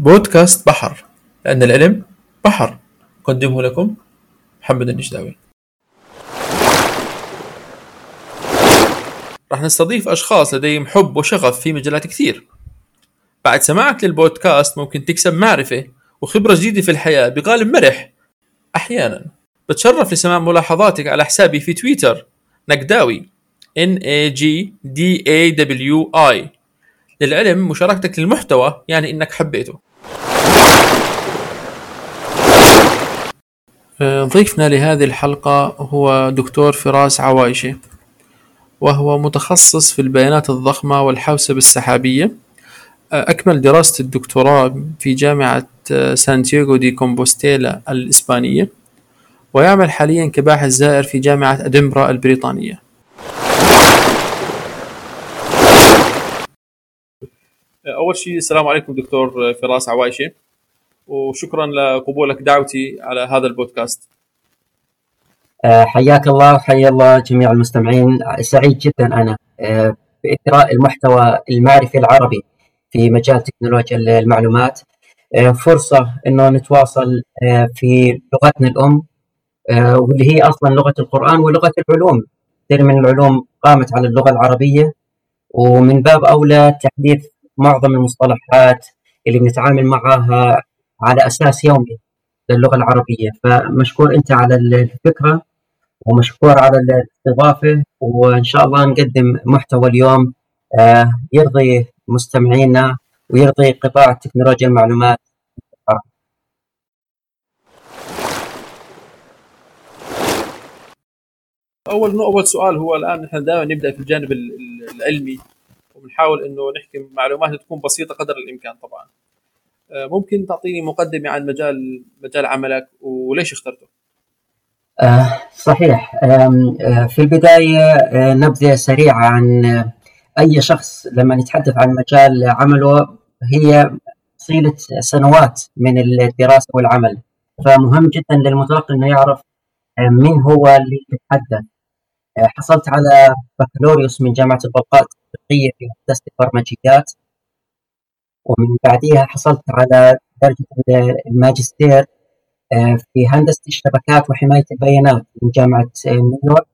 بودكاست بحر لأن العلم بحر. أقدمه لكم محمد النجداوي. راح نستضيف أشخاص لديهم حب وشغف في مجالات كثير. بعد سماعك للبودكاست ممكن تكسب معرفة وخبرة جديدة في الحياة بقالب مرح. أحيانا بتشرف لسماع ملاحظاتك على حسابي في تويتر نقداوي N A G D A W I. للعلم مشاركتك للمحتوى يعني إنك حبيته. ضيفنا لهذه الحلقة هو دكتور فراس عوايشة وهو متخصص في البيانات الضخمة والحوسبة السحابية. آه، أكمل دراسة الدكتوراه في جامعة آه، سانتياغو دي كومبوستيلا الإسبانية ويعمل حاليا كباحث زائر في جامعة أدنبرا البريطانية. أول شيء السلام عليكم دكتور فراس عوايشة وشكرا لقبولك دعوتي على هذا البودكاست. آه، حياك الله وحيا الله جميع المستمعين. سعيد جدا أنا آه، بإثراء المحتوى المعرفي العربي في مجال تكنولوجيا المعلومات. آه، فرصة أنه نتواصل في لغتنا الأم واللي هي أصلا لغة القرآن ولغة العلوم. كثير من العلوم قامت على اللغة العربية ومن باب أولى تحديث معظم المصطلحات اللي بنتعامل معها على أساس يومي للغة العربية. فمشكور أنت على الفكرة ومشكور على الاستضافة وإن شاء الله نقدم محتوى اليوم آه، يرضي مستمعينا ويرضي قطاع تكنولوجيا المعلومات. أول أول سؤال هو الآن نحن دائما نبدأ في الجانب العلمي. وبنحاول إنه نحكي معلومات تكون بسيطة قدر الإمكان طبعا. آه، ممكن تعطيني مقدمة عن مجال مجال عملك وليش اخترته؟ آه صحيح. آه في البداية نبذة سريعة عن أي شخص لما نتحدث عن مجال عمله هي طيلة سنوات من الدراسة والعمل. فمهم جدا للمتلقي إنه يعرف مين هو اللي يتحدث. حصلت على بكالوريوس من جامعة البلقاء التطبيقيه في هندسه البرمجيات. ومن بعدها حصلت على درجة الماجستير آه، في هندسة الشبكات وحماية البيانات من جامعة نيويورك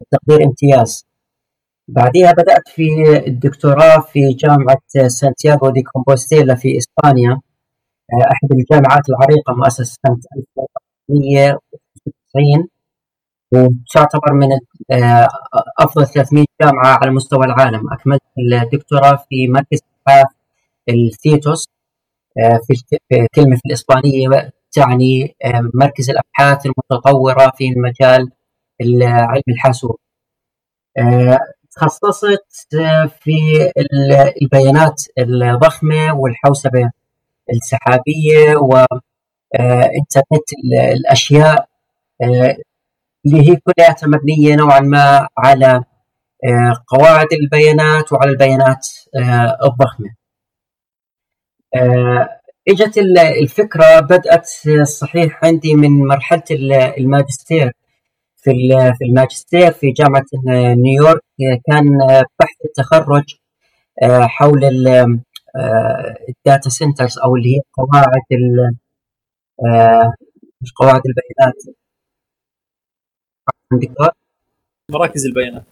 بتقدير امتياز. بعدها بدأت في الدكتوراه في جامعة سانتياغو دي كومبوستيلا في إسبانيا آه، أحد الجامعات العريقة مؤسسة سنة 1990 وتعتبر من آه، أفضل 300 جامعة على مستوى العالم. أكملت الدكتوراه في مركز أبحاث الثيتوس آه، في كلمة في الإسبانية تعني آه، مركز الأبحاث المتطورة في مجال علم الحاسوب. تخصصت في البيانات الضخمة والحوسبة السحابية وإنترنت الأشياء اللي هي كلها مبنية نوعا ما على قواعد البيانات وعلى البيانات الضخمة. آه، إجت الفكرة بدأت صحيح عندي من مرحلة الماجستير. في في الماجستير في جامعة نيويورك كان بحث التخرج آه، حول ال data centers أو اللي هي قواعد قواعد البيانات. مراكز البيانات.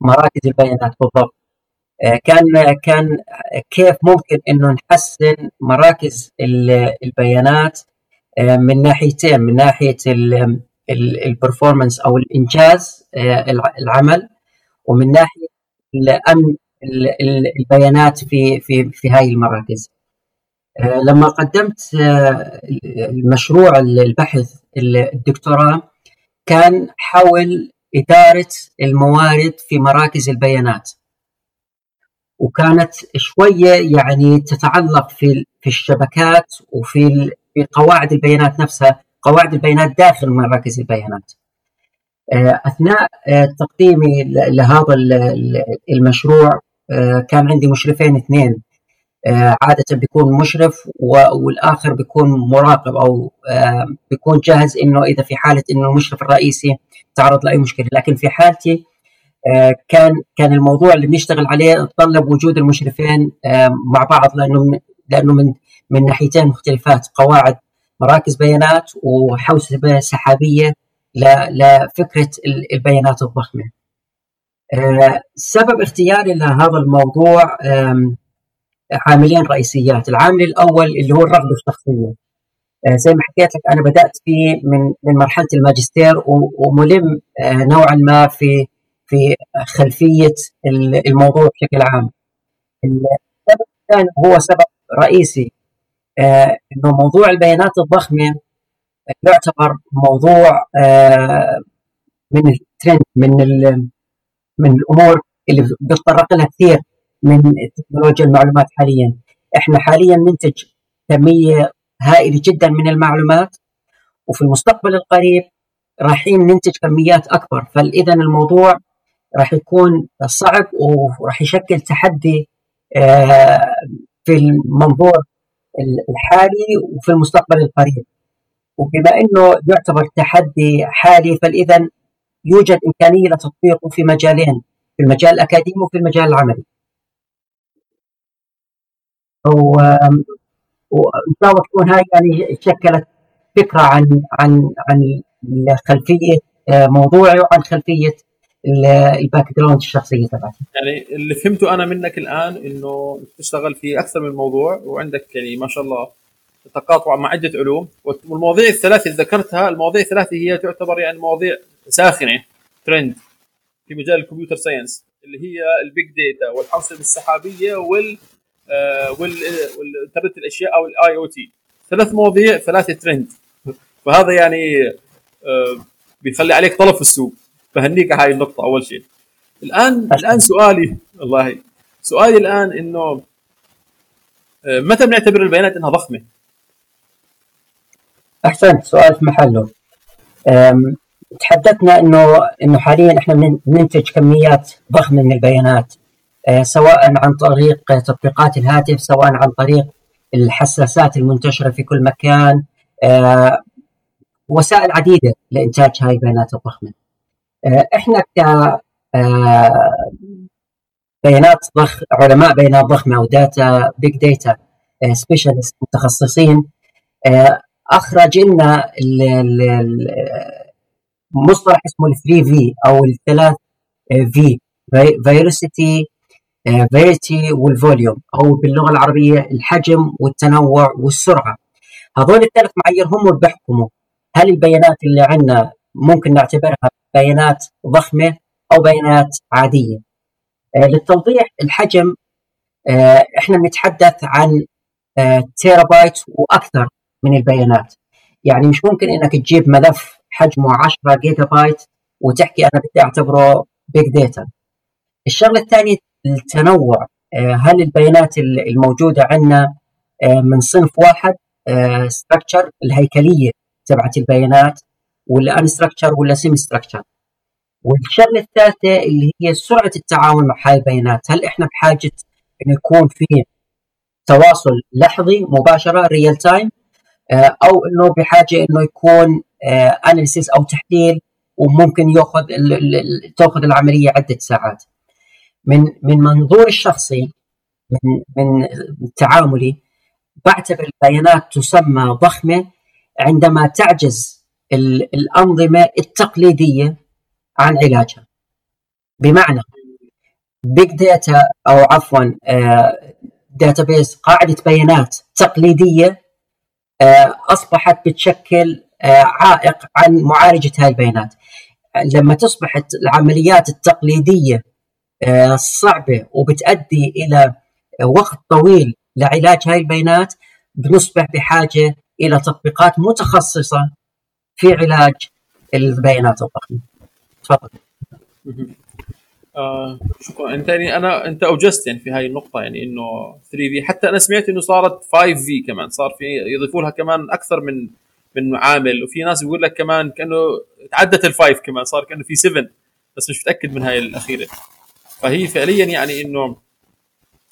مراكز البيانات بالضبط. آه، كان كان كيف ممكن إنه نحسن مراكز البيانات آه، من ناحيتين من ناحية البرفورمانس أو الإنجاز آه، العمل ومن ناحية الأمن البيانات في في في هاي المراكز. لما قدمت المشروع البحث الدكتوراه كان حول إدارة الموارد في مراكز البيانات. وكانت شوية يعني تتعلق في في الشبكات وفي في قواعد البيانات نفسها قواعد البيانات داخل مراكز البيانات. آه، أثناء آه، تقديمي لهذا المشروع آه، كان عندي مشرفين اثنين. عادة بيكون مشرف والآخر بيكون مراقب أو بيكون جاهز إنه إذا في حالة إنه المشرف الرئيسي تعرض لأي مشكلة لكن في حالتي آه، كان كان الموضوع اللي بنشتغل عليه طلب وجود المشرفين آه، مع بعض لأنه لأنه من من ناحيتين مختلفات قواعد مراكز بيانات وحوسبة سحابية لفكرة البيانات الضخمة. آه، سبب اختياري لهذا الموضوع عاملين رئيسيات، العامل الأول اللي هو الرغبة الشخصية. آه، زي ما حكيت لك أنا بدأت فيه من من مرحلة الماجستير وملم آه، نوعا ما في في خلفية الموضوع بشكل عام. السبب الثاني هو سبب رئيسي إنه موضوع البيانات الضخمة يعتبر موضوع من الترند من من الأمور اللي بيتطرق لها كثير من تكنولوجيا المعلومات حاليا. إحنا حاليا ننتج كمية هائلة جدا من المعلومات وفي المستقبل القريب رايحين ننتج كميات أكبر. فاذا الموضوع راح يكون صعب وراح يشكل تحدي آه، في المنظور الحالي وفي المستقبل القريب. وبما إنه يعتبر تحدي حالي فاذا يوجد إمكانية لتطبيقه في مجالين في المجال الأكاديمي وفي المجال العملي. وإن شاء الله تكون هاي يعني شكلت فكرة عن عن عن خلفية آه، موضوعي وعن خلفية ال background الشخصية تبعتي. يعني اللي فهمته أنا منك الآن إنه تشتغل في أكثر من موضوع وعندك يعني ما شاء الله تقاطع مع عدة علوم والمواضيع الثلاثة اللي ذكرتها المواضيع الثلاثة هي تعتبر يعني مواضيع ساخنة ترند في مجال ال computer science اللي هي ال big data والحوسبه السحابية وال والانترنت الأشياء أو ال IoT ثلاث مواضيع ثلاثة ترند فهذا يعني آه، بيخلي عليك طلب في السوق. فهنيك هاي النقطة أول شيء. الآن الآن سؤالي والله سؤالي الآن إنه آه، متى بنعتبر البيانات إنها ضخمة؟ أحسنت سؤال في محله. تحدثنا إنه إنه حاليا إحنا بننتج كميات ضخمة من البيانات. آه، سواء عن طريق تطبيقات الهاتف سواء عن طريق الحساسات المنتشرة في كل مكان آه، وسائل عديدة لإنتاج هاي البيانات الضخمة. آه، إحنا ك بيانات ضخ علماء بيانات ضخمة أو data big data specialist متخصصين أخرج لنا مصطلح اسمه ال 3 V أو الثلاث في velocity variety وال volume أو باللغة العربية الحجم والتنوع والسرعة. هذول الثلاث معايير هم اللي بيحكموا. هل البيانات اللي عندنا ممكن نعتبرها بيانات ضخمة أو بيانات عادية؟ آه، للتوضيح الحجم آه، إحنا بنتحدث عن تيرا بايت وأكثر من البيانات. يعني مش ممكن إنك تجيب ملف حجمه 10 جيجا بايت وتحكي أنا بدي أعتبره big data الشغلة الثانية التنوع. آه، هل البيانات الموجودة عندنا آه، من صنف واحد structure آه، الهيكلية تبعت البيانات ولا unstructure ولا semi structure والشغلة الثالثة اللي هي سرعة التعامل مع هاي البيانات. هل إحنا بحاجة انه يكون في تواصل لحظي مباشرة real time أو إنه بحاجة إنه يكون analysis أو تحليل وممكن يأخذ تأخذ العملية عدة ساعات. من من منظوري الشخصي من من تعاملي بعتبر البيانات تسمى ضخمة عندما تعجز الأنظمة التقليدية عن علاجها. بمعنى big data أو عفوا داتابيس قاعدة بيانات تقليدية آه، أصبحت بتشكل آه، عائق عن معالجة هذه البيانات. لما تصبح العمليات التقليدية آه، صعبة وبتؤدي إلى وقت طويل لعلاج هاي البيانات بنصبح بحاجة إلى تطبيقات متخصصة في علاج البيانات الضخمة. تفضل. آه شكرا. أنت يعني أنا أنت أوجزت يعني في هاي النقطة يعني إنه 3 في حتى أنا سمعت إنه صارت 5 في كمان. صار في يضيفوا لها كمان أكثر من من عامل. وفي ناس بيقول لك كمان كأنه تعدت الفايف كمان. صار كأنه في 7 بس مش متأكد من هاي الأخيرة. فهي فعليا يعني إنه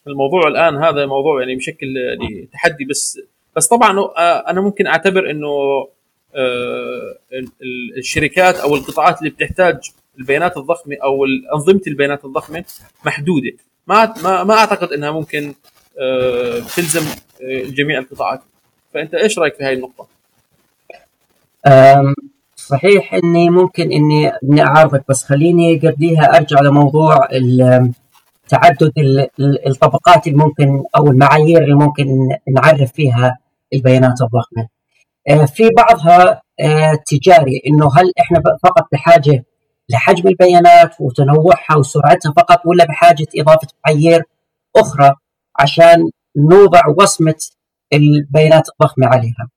الموضوع الآن هذا موضوع يعني بشكل يعني تحدي بس بس طبعا آه، أنا ممكن أعتبر إنه آه، الشركات أو القطاعات اللي بتحتاج البيانات الضخمة أو أنظمة البيانات الضخمة محدودة ما ما ما أعتقد إنها ممكن آه، تلزم جميع القطاعات فأنت إيش رأيك في هذه النقطة؟ صحيح إني ممكن إني إني أعارضك بس خليني قبليها أرجع لموضوع تعدد الطبقات اللي ممكن أو المعايير اللي ممكن نعرف فيها البيانات الضخمة. آه، في بعضها آه، تجاري إنه هل إحنا فقط بحاجة لحجم البيانات وتنوعها وسرعتها فقط ولا بحاجة إضافة معايير أخرى عشان نوضع وصمة البيانات الضخمة عليها.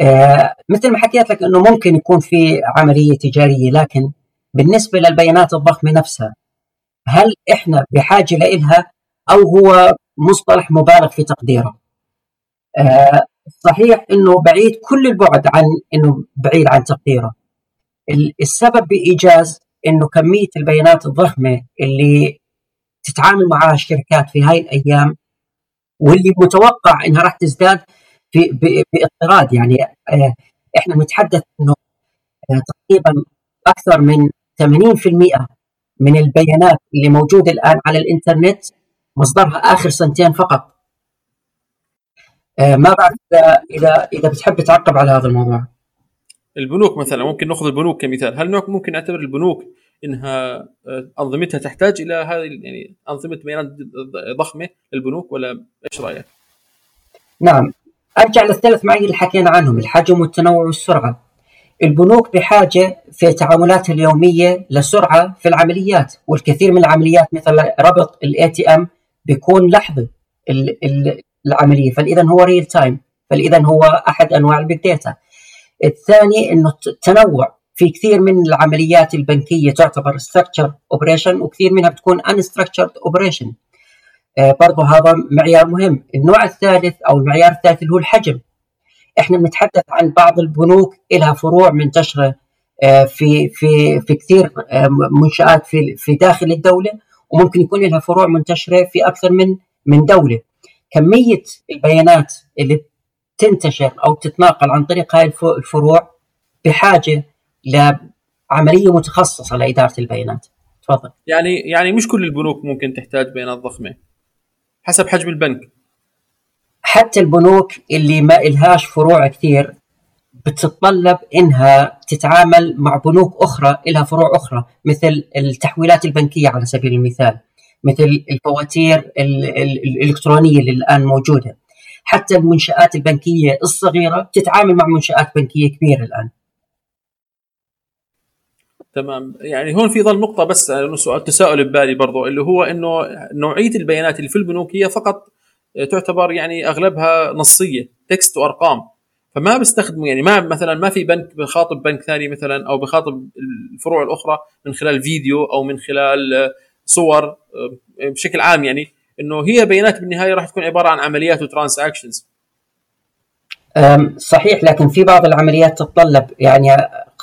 آه، مثل ما حكيت لك إنه ممكن يكون في عملية تجارية لكن بالنسبة للبيانات الضخمة نفسها هل إحنا بحاجة لها أو هو مصطلح مبالغ في تقديره؟ آه، صحيح إنه بعيد كل البعد عن إنه بعيد عن تقديره. السبب بإيجاز إنه كمية البيانات الضخمة اللي تتعامل معها الشركات في هاي الأيام واللي متوقع إنها راح تزداد في باضطراد يعني آه، إحنا نتحدث إنه آه، تقريبا أكثر من 80% من البيانات اللي موجودة الآن على الإنترنت مصدرها آخر سنتين فقط. آه، ما بعرف إذا إذا إذا بتحب تعقب على هذا الموضوع. البنوك مثلا ممكن نأخذ البنوك كمثال. هل ممكن نعتبر البنوك إنها أنظمتها تحتاج إلى هذه يعني أنظمة بيانات ضخمة للبنوك ولا إيش رأيك؟ نعم. أرجع للثلاث معايير اللي حكينا عنهم الحجم والتنوع والسرعة. البنوك بحاجة في تعاملاتها اليومية لسرعة في العمليات والكثير من العمليات مثل ربط ال ATM بيكون لحظي العملية. فاذا هو ريل تايم فاذا هو أحد أنواع ال big data الثاني إنه التنوع. في كثير من العمليات البنكية تعتبر structure operation وكثير منها بتكون operation آه، برضه هذا معيار مهم. النوع الثالث أو المعيار الثالث اللي هو الحجم. إحنا بنتحدث عن بعض البنوك لها فروع منتشره آه، في في في كثير آه، منشآت في في داخل الدولة وممكن يكون لها فروع منتشرة في أكثر من من دولة. كمية البيانات اللي تنتشر أو تتناقل عن طريق هذه الفروع بحاجة لعملية متخصصة لإدارة البيانات. تفضل. يعني يعني مش كل البنوك ممكن تحتاج بيانات ضخمة. حسب حجم البنك. حتى البنوك اللي ما إلهاش فروع كثير بتتطلب إنها تتعامل مع بنوك أخرى لها فروع أخرى مثل التحويلات البنكية على سبيل المثال مثل الفواتير الإلكترونية اللي الآن موجودة. حتى المنشآت البنكية الصغيرة بتتعامل مع منشآت بنكية كبيرة الآن. تمام. يعني هون في ظل نقطة بس سؤال تساؤل ببالي برضو اللي هو إنه نوعية البيانات اللي في البنوك هي فقط تعتبر يعني أغلبها نصية text وأرقام. فما بيستخدموا يعني ما مثلا ما في بنك بخاطب بنك ثاني مثلا أو بخاطب الفروع الأخرى من خلال فيديو أو من خلال صور بشكل عام يعني إنه هي بيانات بالنهاية راح تكون عبارة عن عمليات و transactions. صحيح لكن في بعض العمليات تتطلب يعني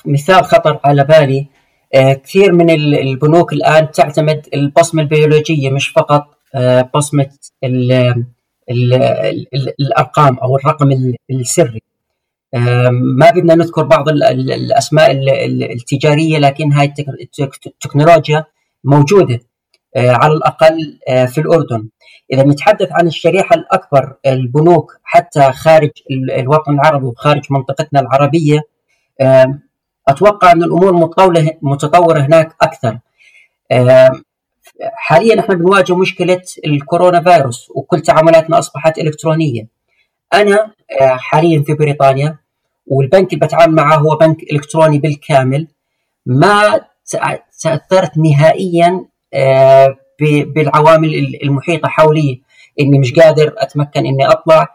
مثال خطر على بالي آه، كثير من البنوك الآن تعتمد البصمة البيولوجية مش فقط آه، بصمة ال ال ال الأرقام أو الرقم السري. ما بدنا نذكر بعض الأسماء التجارية لكن هاي التكنولوجيا موجودة آه، على الأقل في الأردن. إذا نتحدث عن الشريحة الأكبر البنوك حتى خارج الوطن العربي وخارج منطقتنا العربية أتوقع أن الأمور متطوره متطورة هناك أكثر. حاليا إحنا بنواجه مشكلة الكورونا فيروس وكل تعاملاتنا أصبحت إلكترونية. أنا آه، حاليا في بريطانيا والبنك اللي بتعامل معه هو بنك إلكتروني بالكامل ما تأثرت نهائيا آه، بالعوامل المحيطة حولي. إني مش قادر أتمكن إني أطلع.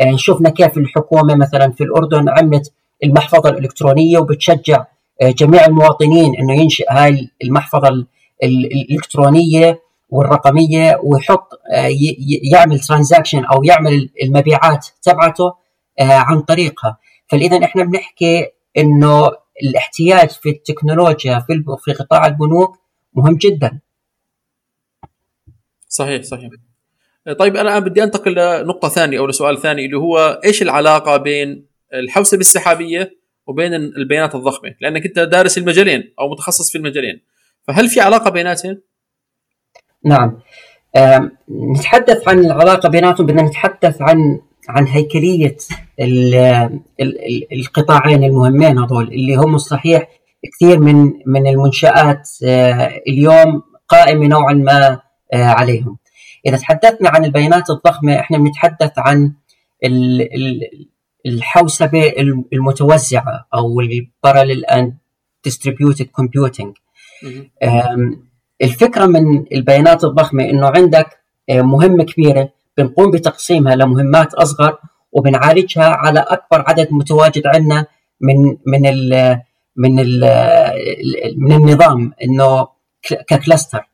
آه، شفنا كيف الحكومة مثلا في الأردن عملت المحفظة الإلكترونية وبتشجع آه، جميع المواطنين إنه ينشئ هاي المحفظة الإلكترونية والرقمية ويحط آه، يعمل ترانزاكشن أو يعمل المبيعات تبعته آه، عن طريقها. فاذا إحنا بنحكي إنه الاحتياج في التكنولوجيا في في قطاع البنوك مهم جدا. صحيح صحيح. طيب أنا بدي أنتقل لنقطة ثانية أو لسؤال ثاني اللي هو إيش العلاقة بين الحوسبة السحابية وبين البيانات الضخمة لأنك أنت دارس المجالين أو متخصص في المجالين. فهل في علاقة بيناتهم؟ نعم. نتحدث عن العلاقة بيناتهم بدنا نتحدث عن عن هيكلية القطاعين المهمين هذول اللي هم الصحيح كثير من من المنشآت آه، اليوم قائمة نوعا ما آه، عليهم. إذا تحدثنا عن البيانات الضخمة إحنا بنتحدث عن الحوسبة المتوزعة أو ال parallel and distributed computing الفكرة من البيانات الضخمة إنه عندك آه، مهمة كبيرة بنقوم بتقسيمها لمهمات أصغر وبنعالجها على أكبر عدد متواجد عندنا من من ال من ال من النظام إنه ك cluster.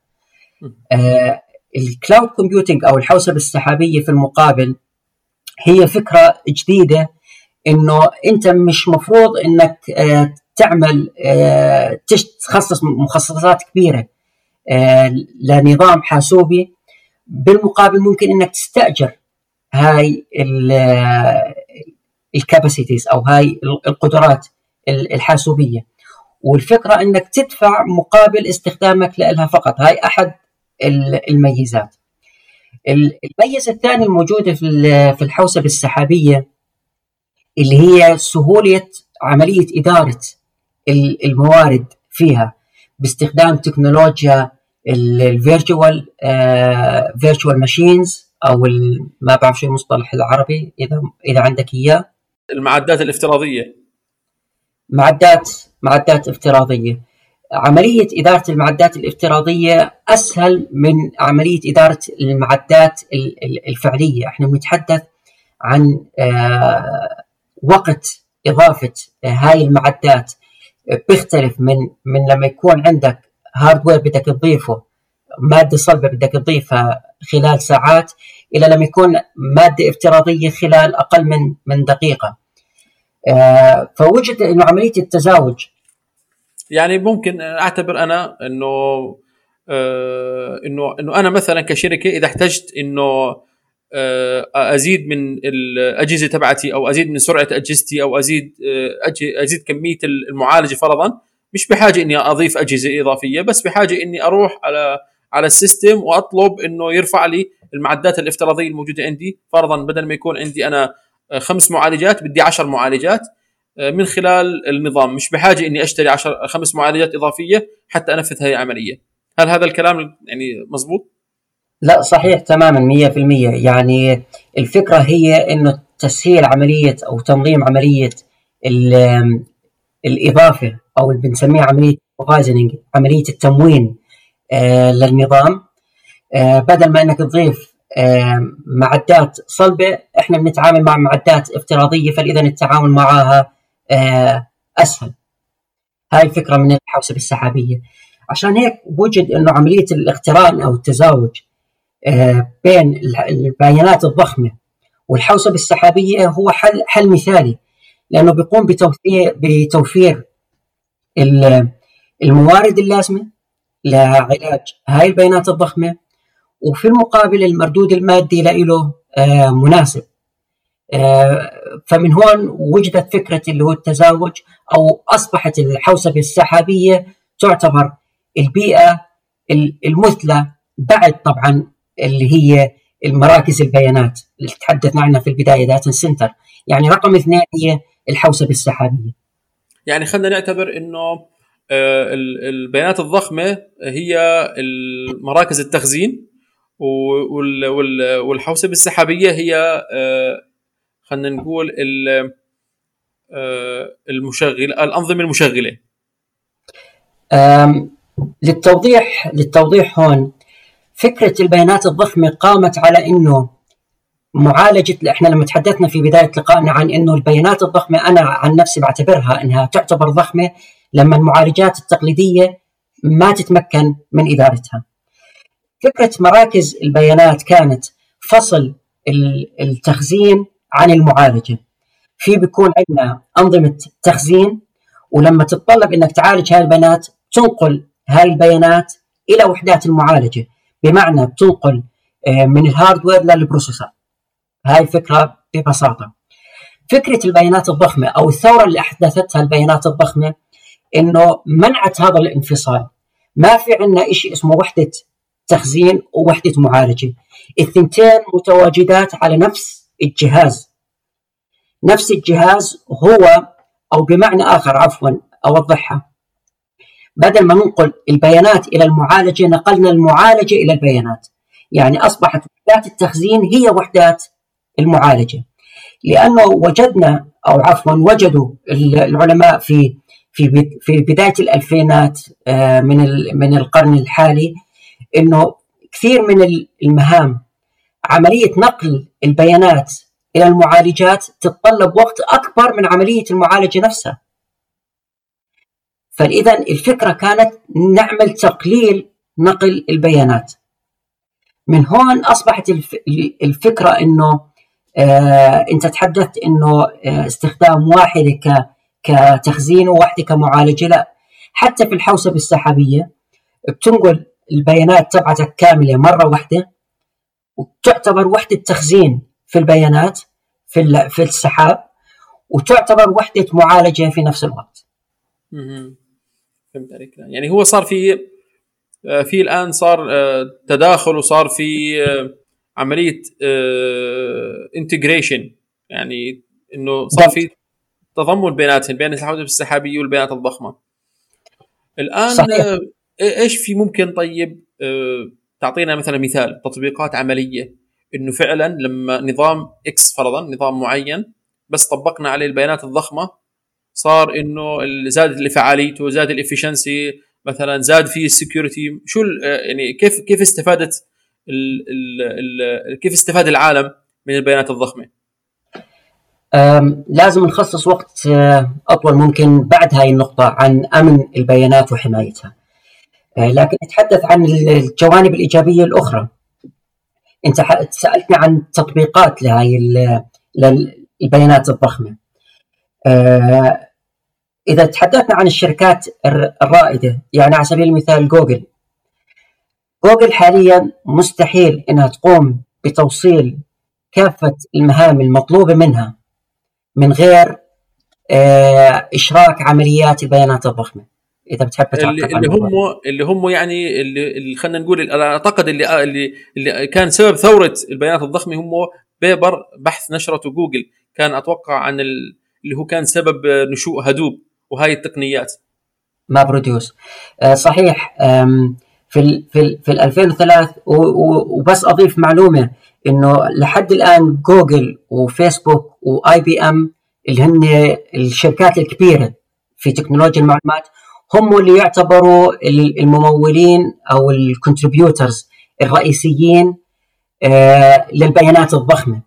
آه ال cloud computing أو الحوسبة السحابية في المقابل هي فكرة جديدة إنه أنت مش مفروض إنك آه تعمل آه تخصص مخصصات كبيرة آه لنظام حاسوبي. بالمقابل ممكن إنك تستأجر هاي ال capacities أو هاي القدرات الحاسوبية. والفكرة إنك تدفع مقابل استخدامك لها فقط. هاي أحد الميزات. الميزة الثانية الموجودة في الحوسبة السحابية اللي هي سهولة عملية إدارة الموارد فيها باستخدام تكنولوجيا ال virtual virtual machines أو ما بعرف شو المصطلح العربي إذا إذا عندك إياه. المعدات الافتراضية. معدات معدات افتراضية. عملية إدارة المعدات الافتراضية أسهل من عملية إدارة المعدات الفعلية. إحنا بنتحدث عن آه، وقت إضافة هاي المعدات بيختلف من من لما يكون عندك هاردوير بدك تضيفه مادة صلبة بدك تضيفها خلال ساعات إلى لما يكون مادة افتراضية خلال أقل من من دقيقة. آه، فوجد إنه عملية التزاوج يعني ممكن أعتبر أنا إنه آه، إنه إنه أنا مثلا كشركة إذا احتجت إنه أزيد من الأجهزة تبعتي أو أزيد من سرعة أجهزتي أو أزيد أزيد كمية المعالجة فرضا مش بحاجة إني أضيف أجهزة إضافية بس بحاجة إني أروح على على السيستم وأطلب إنه يرفع لي المعدات الافتراضية الموجودة عندي. فرضا بدل ما يكون عندي أنا آه، خمس معالجات بدي 10 معالجات آه، من خلال النظام. مش بحاجة إني أشتري 10 خمس معالجات إضافية حتى أنفذ هذه العملية هل هذا الكلام يعني مزبوط لا صحيح تماما 100% يعني الفكرة هي إنه تسهيل عملية أو تنظيم عملية الإضافة أو اللي بنسميها عملية عملية التموين آه، للنظام. آه، بدل ما إنك تضيف آه، معدات صلبة إحنا بنتعامل مع معدات افتراضية فإذا التعامل معها أسهل. هاي الفكرة من الحوسبة السحابية. عشان هيك وجد إنه عملية الاقتران أو التزاوج بين البيانات الضخمة. والحوسبه السحابية هو حل حل مثالي لأنه بيقوم بتوفير بتوفير الموارد اللازمة لعلاج هاي البيانات الضخمة. وفي المقابل المردود المادي له آه، مناسب. آه، فمن هون وجدت فكرة اللي هو التزاوج أو أصبحت الحوسبه السحابية تعتبر البيئة المثلى بعد طبعا اللي هي المراكز البيانات اللي تحدثنا عنها في البداية data center. يعني رقم اثنين هي الحوسبة السحابية. يعني خلينا نعتبر إنه آه، البيانات الضخمة هي مراكز التخزين والحوسبة السحابية هي آه، خلينا نقول آه، المشغل الأنظمة المشغلة. للتوضيح للتوضيح هون فكرة البيانات الضخمة قامت على إنه معالجة إحنا لما تحدثنا في بداية لقائنا عن إنه البيانات الضخمة أنا عن نفسي بعتبرها إنها تعتبر ضخمة لما المعالجات التقليدية ما تتمكن من إدارتها. فكرة مراكز البيانات كانت فصل التخزين عن المعالجة. في بيكون عندنا أنظمة تخزين ولما تتطلب إنك تعالج هاي البيانات تنقل هاي البيانات إلى وحدات المعالجة بمعنى بتنقل آه، من ال hardware لل processor. هاي الفكرة ببساطة. فكرة البيانات الضخمة أو الثورة اللي أحدثتها البيانات الضخمة إنه منعت هذا الانفصال ما في عندنا شيء اسمه وحدة تخزين ووحدة معالجة الثنتين متواجدات على نفس الجهاز نفس الجهاز هو أو بمعنى آخر عفوا اوضحها بدل ما ننقل البيانات إلى المعالجة نقلنا المعالجة إلى البيانات يعني أصبحت وحدات التخزين هي وحدات المعالجة لأنه وجدنا أو عفوا وجدوا العلماء في في في بداية الألفينات آه، من من القرن الحالي إنه كثير من المهام عملية نقل البيانات إلى المعالجات تتطلب وقت أكبر من عملية المعالجة نفسها. فإذا الفكرة كانت نعمل تقليل نقل البيانات. من هون أصبحت الفكرة إنه آه أنت تحدثت إنه آه استخدام واحدة كتخزين وواحدة كمعالجة لا حتى في الحوسبة السحابية بتنقل البيانات تبعتك كاملة مرة واحدة وتعتبر وحدة تخزين في البيانات في في السحاب وتعتبر وحدة معالجة في نفس الوقت. فهمت عليك يعني هو صار في آه، في الآن صار آه، تداخل وصار في آه، عملية انتجريشن يعني إنه صار في تضمن بيناتهم بين الحوادث السحابية والبيانات الضخمة. الآن صحيح. إيش في ممكن طيب تعطينا مثلا مثال تطبيقات عملية إنه فعلا لما نظام X فرضا نظام معين بس طبقنا عليه البيانات الضخمة صار إنه زادت فعاليته زاد ال efficiency مثلا زاد فيه ال security شو يعني كيف كيف استفادت ال ال ال كيف استفاد العالم من البيانات الضخمة؟ لازم نخصص وقت آه، أطول ممكن بعد هاي النقطة عن أمن البيانات وحمايتها. آه، لكن نتحدث عن الجوانب الإيجابية الأخرى. أنت سألتني عن تطبيقات لهي البيانات الضخمة. آه، إذا تحدثنا عن الشركات الرائدة يعني على سبيل المثال جوجل. جوجل حاليا مستحيل إنها تقوم بتوصيل كافة المهام المطلوبة منها من غير آه، إشراك عمليات البيانات الضخمة. إذا بتحب اللي, اللي هم اللي هم يعني اللي, اللي خلينا نقول أنا أعتقد اللي اللي اللي كان سبب ثورة البيانات الضخمة هم paper بحث نشرته جوجل. كان أتوقع عن اللي هو كان سبب نشوء Hadoop وهاي التقنيات. MapReduce آه، صحيح في ال في ال في 2003 وبس أضيف معلومة إنه لحد الآن جوجل وفيسبوك و IBM اللي هن الشركات الكبيرة في تكنولوجيا المعلومات هم اللي يعتبروا الممولين أو ال contributors الرئيسيين آه، للبيانات الضخمة.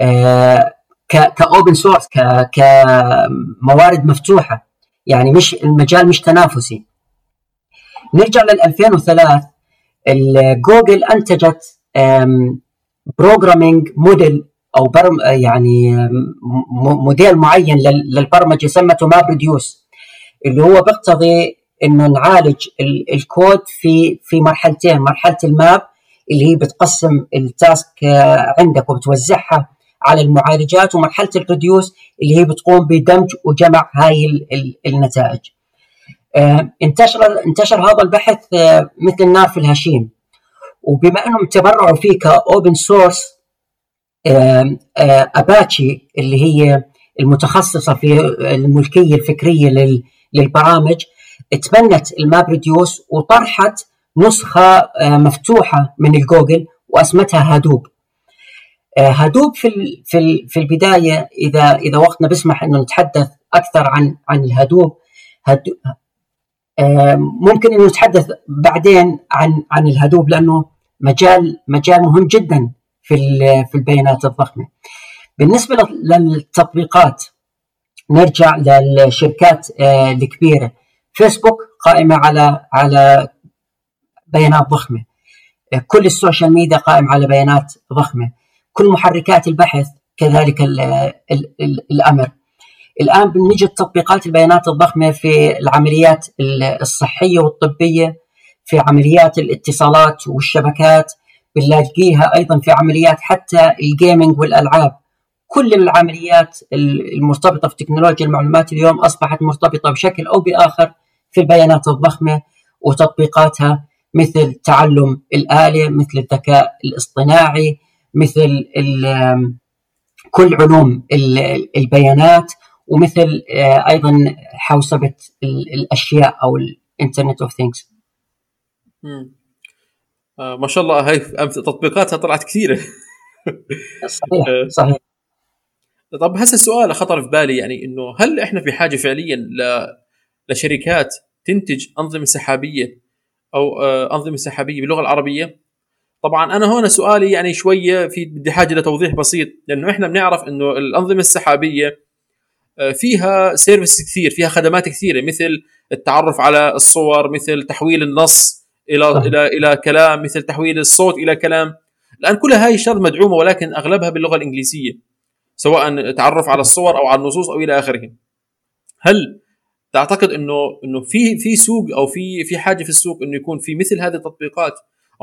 آه، ك open source كموارد مفتوحة. يعني مش المجال مش تنافسي. نرجع لل 2003 جوجل أنتجت programming model أو برم يعني موديل معين للبرمجة سمته MapReduce اللي هو بيقتضي إنه نعالج الكود في في مرحلتين. مرحلة ال map اللي هي بتقسم ال task آه، عندك وبتوزعها. على المعالجات ومرحلة ال reduce اللي هي بتقوم بدمج وجمع هاي النتائج. آه، انتشر انتشر هذا البحث آه، مثل النار في الهشيم وبما انهم تبرعوا فيه ك open source Apache اللي هي المتخصصة في الملكية الفكرية للبرامج تبنت ال MapReduce وطرحت نسخة آه، مفتوحة من الجوجل وأسمتها Hadoop Hadoop في في في البداية إذا إذا وقتنا بيسمح إنه نتحدث أكثر عن عن ال Hadoop ممكن إنه نتحدث بعدين عن عن ال Hadoop لأنه مجال مجال مهم جدا في في البيانات الضخمة. بالنسبة للتطبيقات نرجع للشركات آه، الكبيرة. فيسبوك قائمة على على بيانات ضخمة. كل ال social media قائم على بيانات ضخمة. كل محركات البحث كذلك ال ال ال الأمر. الآن بنجد تطبيقات البيانات الضخمة في العمليات الصحية والطبية في عمليات الاتصالات والشبكات بنلاقيها أيضا في عمليات حتى الجيمنج والألعاب. كل العمليات المرتبطة في تكنولوجيا المعلومات اليوم أصبحت مرتبطة بشكل أو بآخر في البيانات الضخمة وتطبيقاتها مثل تعلم الآلة مثل الذكاء الاصطناعي مثل كل علوم البيانات ومثل آه، أيضا حوسبة الأشياء أو ال internet of things ما شاء الله هاي تطبيقاتها طلعت كثيرة. صحيح آه. صحيح. طب هسه السؤال خطر في بالي يعني إنه هل إحنا في حاجة فعليا ل... لشركات تنتج أنظمة سحابية أو آه، أنظمة سحابية باللغة العربية؟ طبعا أنا هون سؤالي يعني شوية في بدي حاجة لتوضيح بسيط لأنه إحنا بنعرف إنه الأنظمة السحابية آه، فيها سيرفيس كثير فيها خدمات كثيرة مثل التعرف على الصور مثل تحويل النص إلى صح. إلى إلى كلام مثل تحويل الصوت إلى كلام. الآن كل هاي الشغلات مدعومة ولكن أغلبها باللغة الإنجليزية سواء تعرف على الصور أو على النصوص أو إلى آخره. هل تعتقد إنه إنه في في سوق أو في في حاجة في السوق إنه يكون في مثل هذه التطبيقات؟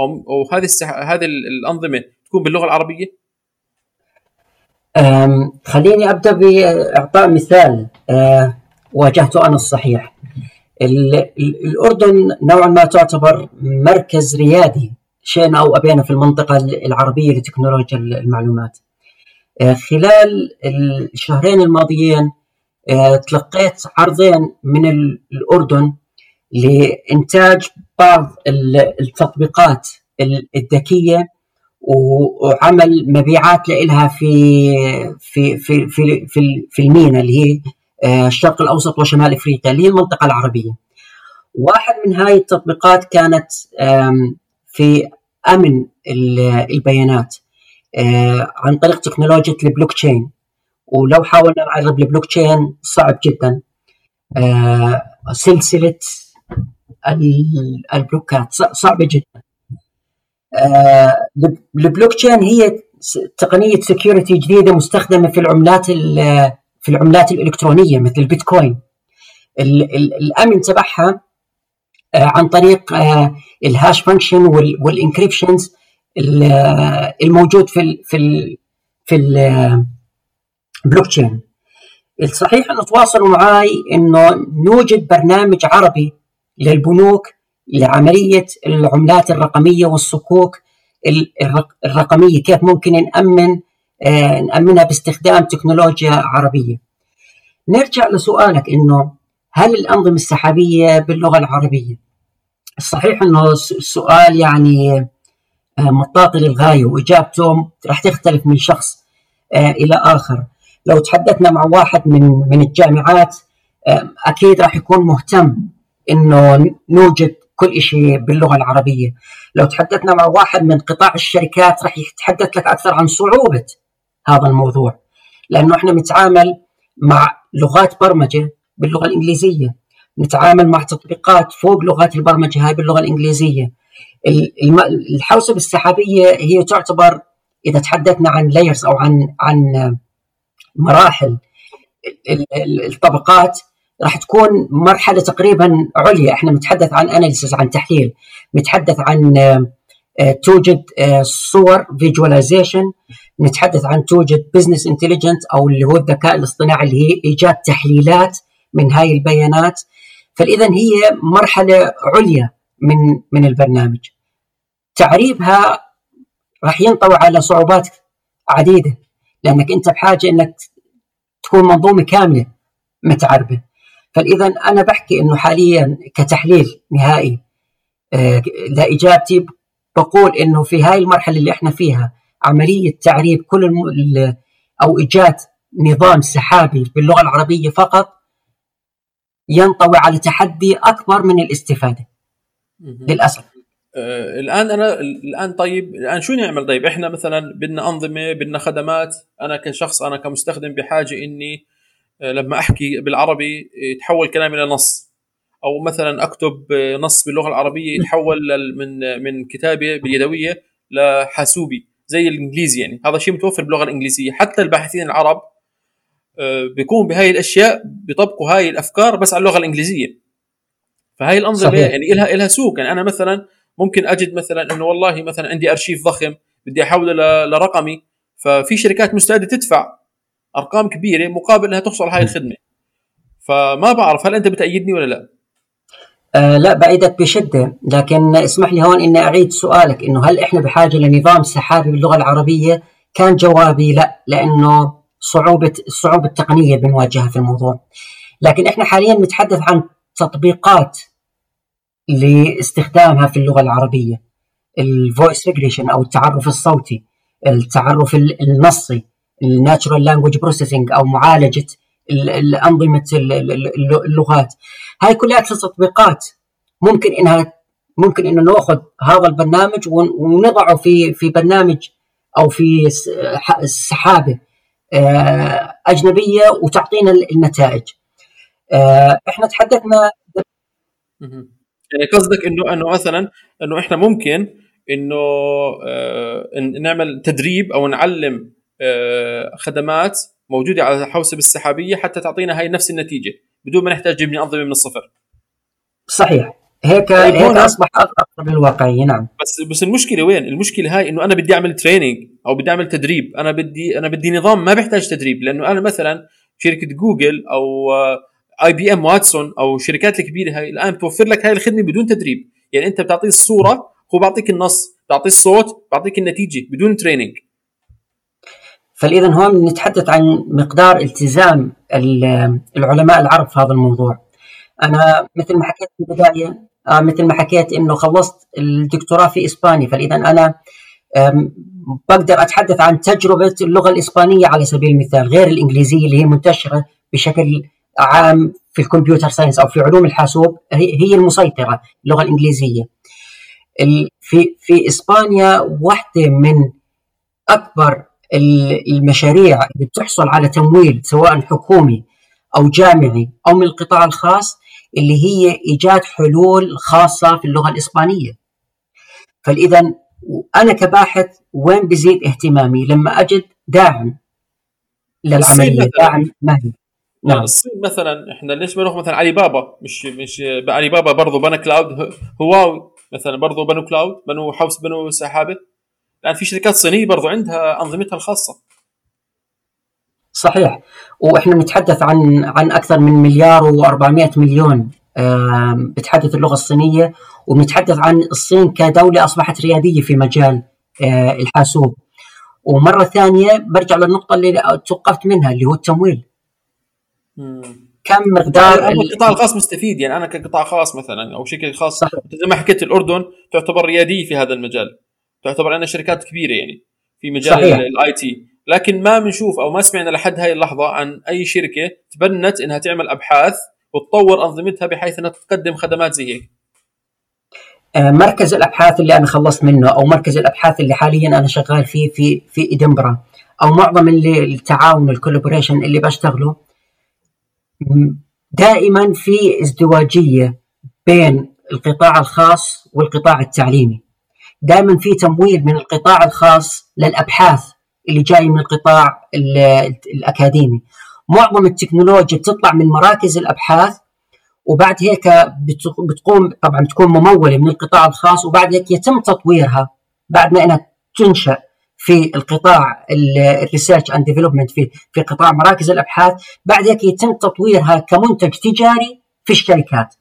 أو أو هذه هذه الأنظمة تكون باللغة العربية؟ خليني أبدأ بإعطاء مثال أه، واجهته أنا الصحيح. الأردن نوعا ما تعتبر مركز ريادي شئنا أو أبينا في المنطقة العربية لتكنولوجيا المعلومات. أه، خلال الشهرين الماضيين أه، تلقيت عرضين من الأردن لإنتاج بعض التطبيقات الذكية وعمل مبيعات لها في في في في في, في المينا اللي هي آه، الشرق الأوسط وشمال إفريقيا اللي هي المنطقة العربية. واحد من هاي التطبيقات كانت في أمن البيانات آه، عن طريق تكنولوجيا البلوك تشين ولو حاولنا نعرب البلوك تشين صعب جدا آه، سلسلة ال block ات صعبة جدا. آه، البلوك تشين هي تقنية security جديدة مستخدمة في العملات في العملات الإلكترونية مثل البيتكوين. الأمن تبعها آه، عن طريق آه، ال hash function وال encryptions الموجود في في في البلوك تشين. الصحيح انه تواصلوا معي إنه نوجد برنامج عربي للبنوك لعملية العملات الرقمية والصكوك الرقمية كيف ممكن نأمن آه، نأمنها باستخدام تكنولوجيا عربية. نرجع لسؤالك إنه هل الأنظمة السحابية باللغة العربية؟ الصحيح إنه السؤال يعني آه، مطاطي للغاية وإجابته راح تختلف من شخص آه، إلى آخر. لو تحدثنا مع واحد من من الجامعات أكيد راح يكون مهتم إنه نوجد كل شيء باللغة العربية. لو تحدثنا مع واحد من قطاع الشركات راح يتحدث لك أكثر عن صعوبة هذا الموضوع لأنه إحنا نتعامل مع لغات برمجة باللغة الإنجليزية. نتعامل مع تطبيقات فوق لغات البرمجة هاي باللغة الإنجليزية. الحوسبة السحابية هي تعتبر إذا تحدثنا عن layers أو عن عن مراحل الطبقات راح تكون مرحلة تقريبا عليا. إحنا نتحدث عن analysis عن تحليل. نتحدث عن آه، توجد آه، صور visualization نتحدث عن توجد business intelligent أو اللي هو الذكاء الاصطناعي اللي هي إيجاد تحليلات من هاي البيانات. فاذا هي مرحلة عليا من من البرنامج. تعريبها راح ينطوي على صعوبات عديدة لأنك أنت بحاجة إنك تكون منظومة كاملة متعربه فإذا أنا بحكي إنه حاليا كتحليل نهائي آه، لاجابتي بقول إنه في هاي المرحلة اللي إحنا فيها عملية تعريب كل الم... أو إيجاد نظام سحابي باللغة العربية فقط ينطوي على تحدي أكبر من الاستفادة. للأسف. آه الآن أنا الآن طيب الآن شو نعمل؟ طيب إحنا مثلا بدنا أنظمة بدنا خدمات. أنا كشخص أنا كمستخدم بحاجة إني آه، لما أحكي بالعربي يتحول كلامي إلى نص. أو مثلا أكتب نص باللغة العربية يتحول من من كتابه باليدوية لحاسوبي زي الإنجليزي يعني. هذا شيء متوفر باللغة الإنجليزية. حتى الباحثين العرب آه، بيكون بهاي الأشياء بيطبقوا هاي الأفكار بس على اللغة الإنجليزية. فهاي الأنظمة صحيح. يعني لها لها سوق. يعني أنا مثلا ممكن أجد مثلا إنه والله مثلا عندي أرشيف ضخم بدي أحوله لرقمي ففي شركات مستعدة تدفع أرقام كبيرة مقابل إنها تحصل هاي الخدمة فما بعرف هل أنت بتأيدني ولا لا آه لا بعيدك بشدة لكن اسمح لي هون إني أعيد سؤالك إنه هل إحنا بحاجة لنظام سحابي باللغة العربية؟ كان جوابي لا لأنه صعوبة الصعوبه التقنية بنواجهها في الموضوع. لكن إحنا حاليا نتحدث عن تطبيقات لاستخدامها في اللغة العربية. ال voice recognition أو التعرف الصوتي، التعرف النصي، ال natural language processing أو معالجة الانظمه اللغات. هاي كلها تطبيقات. ممكن إنها ممكن إنه نأخذ هذا البرنامج ونضعه في في برنامج أو في سحابة آه، أجنبية وتعطينا النتائج. آه، إحنا تحدثنا يعني قصدك انه إنه مثلا إنه إحنا ممكن إنه آه نعمل تدريب أو نعلم خدمات موجودة على الحوسبه السحابية حتى تعطينا هاي نفس النتيجة بدون ما نحتاج نبني أنظمة من الصفر. صحيح. هيك هيك اصبح أقرب للواقعية نعم. بس بس المشكلة وين؟ المشكلة هاي إنه أنا بدي أعمل training أو بدي أعمل تدريب، أنا بدي أنا بدي نظام ما بيحتاج تدريب لأنه أنا مثلا شركة جوجل أو IBM Watson أو الشركات الكبيرة هاي الآن بتوفر لك هاي الخدمة بدون تدريب، يعني أنت بتعطيه الصورة هو بيعطيك النص، بتعطيه الصوت، بيعطيك النتيجة بدون training. فاذا هون نتحدث عن مقدار التزام العلماء العرب في هذا الموضوع. أنا مثل ما حكيت في البداية آه، مثل ما حكيت إنه خلصت الدكتوراه في إسبانيا فاذا أنا بقدر أتحدث عن تجربة اللغة الإسبانية على سبيل المثال غير الإنجليزية اللي هي منتشرة بشكل عام في الكمبيوتر ساينس أو في علوم الحاسوب هي المسيطرة اللغة الإنجليزية. في في إسبانيا واحدة من أكبر المشاريع اللي بتحصل على تمويل سواء حكومي أو جامعي أو من القطاع الخاص اللي هي إيجاد حلول خاصة في اللغة الإسبانية. فإذا أنا كباحث وين بزيد اهتمامي؟ لما أجد داعم للعملية داعم مالي. نعم. الصين مثلا إحنا ليش بنروح مثلا علي بابا؟ مش مش علي بابا برضه بنى cloud هواوي مثلا برضه بنوا cloud بنوا حوس بنوا سحابة. الان في شركات صينية برضو عندها أنظمتها الخاصة. صحيح. وإحنا نتحدث عن عن أكثر من مليار و400 مليون بتحدث اللغة الصينية وبنتحدث عن الصين كدولة أصبحت ريادية في مجال آه، الحاسوب. ومرة ثانية برجع للنقطة اللي توقفت منها اللي هو التمويل. كم مقدار القطاع الخاص مستفيد يعني أنا كقطاع خاص مثلا أو شركة خاص زي ما حكيت الأردن تعتبر ريادية في هذا المجال. تعتبر عندنا شركات كبيرة يعني في مجال ال IT. لكن ما بنشوف أو ما سمعنا لحد هاي اللحظة عن أي شركة تبنت إنها تعمل أبحاث وتطور أنظمتها بحيث إنها تقدم خدمات زي هيك. آه، مركز الأبحاث اللي أنا خلصت منه أو مركز الأبحاث اللي حاليا أنا شغال فيه في في ادنبرا أو معظم اللي التعاون الكولابوريشن اللي بشتغله دائما في ازدواجية بين القطاع الخاص والقطاع التعليمي. دائما في تمويل من القطاع الخاص للأبحاث اللي جاي من القطاع الأكاديمي. معظم التكنولوجيا بتطلع من مراكز الأبحاث وبعد هيك بتقوم طبعا بتكون ممولة من القطاع الخاص وبعد هيك يتم تطويرها بعد ما إنها تنشأ في القطاع ال research and development في في قطاع مراكز الأبحاث. بعد هيك يتم تطويرها كمنتج تجاري في الشركات.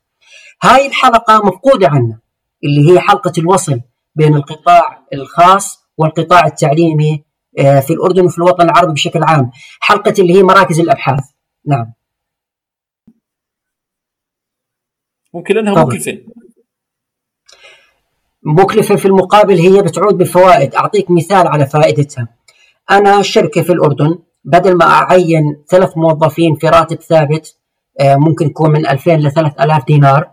هاي الحلقة مفقودة عنا اللي هي حلقة الوصل بين القطاع الخاص والقطاع التعليمي آه، في الأردن وفي الوطن العربي بشكل عام. حلقة اللي هي مراكز الأبحاث. نعم. ممكن لأنها مكلفة. مكلفة في المقابل هي بتعود بفوائد أعطيك مثال على فائدتها. أنا شركة في الأردن بدل ما أعين ثلاث موظفين في راتب ثابت آه، ممكن يكون من 2000 ل 3000 دينار.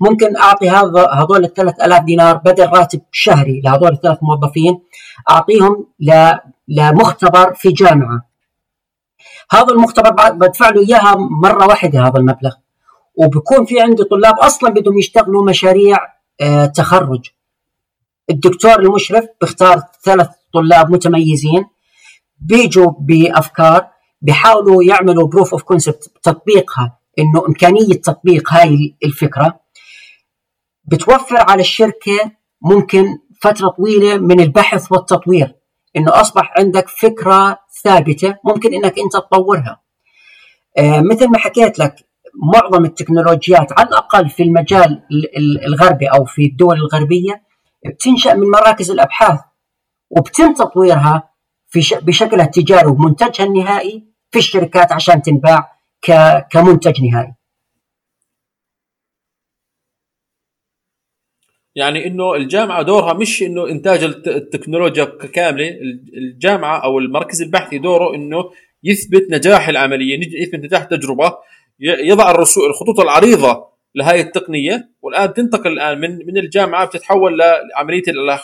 ممكن أعطي هذا هذول ال 3000 دينار بدل راتب شهري لهذول الثلاث موظفين أعطيهم لمختبر في جامعة. هذا المختبر بدفع له إياها مرة واحدة هذا المبلغ. وبكون في عندي طلاب أصلا بدهم يشتغلوا مشاريع آه، تخرج. الدكتور المشرف بيختار ثلاث طلاب متميزين بيجوا بأفكار بيحاولوا يعملوا proof of concept تطبيقها إنه إمكانية تطبيق هاي الفكرة. بتوفر على الشركة ممكن فترة طويلة من البحث والتطوير إنه أصبح عندك فكرة ثابتة ممكن إنك أنت تطورها آه مثل ما حكيت لك معظم التكنولوجيات على الأقل في المجال الغربي أو في الدول الغربية بتنشأ من مراكز الأبحاث وبتم تطويرها في بشكلها التجاري ومنتجها النهائي في الشركات عشان تنباع كمنتج نهائي. يعني إنه الجامعة دورها مش إنه إنتاج التكنولوجيا كاملة الجامعة أو المركز البحثي دوره إنه يثبت نجاح العملية يثبت نجاح التجربة يضع الخطوط العريضة لهذه التقنية والآن تنتقل الآن من من الجامعة بتتحول لعملية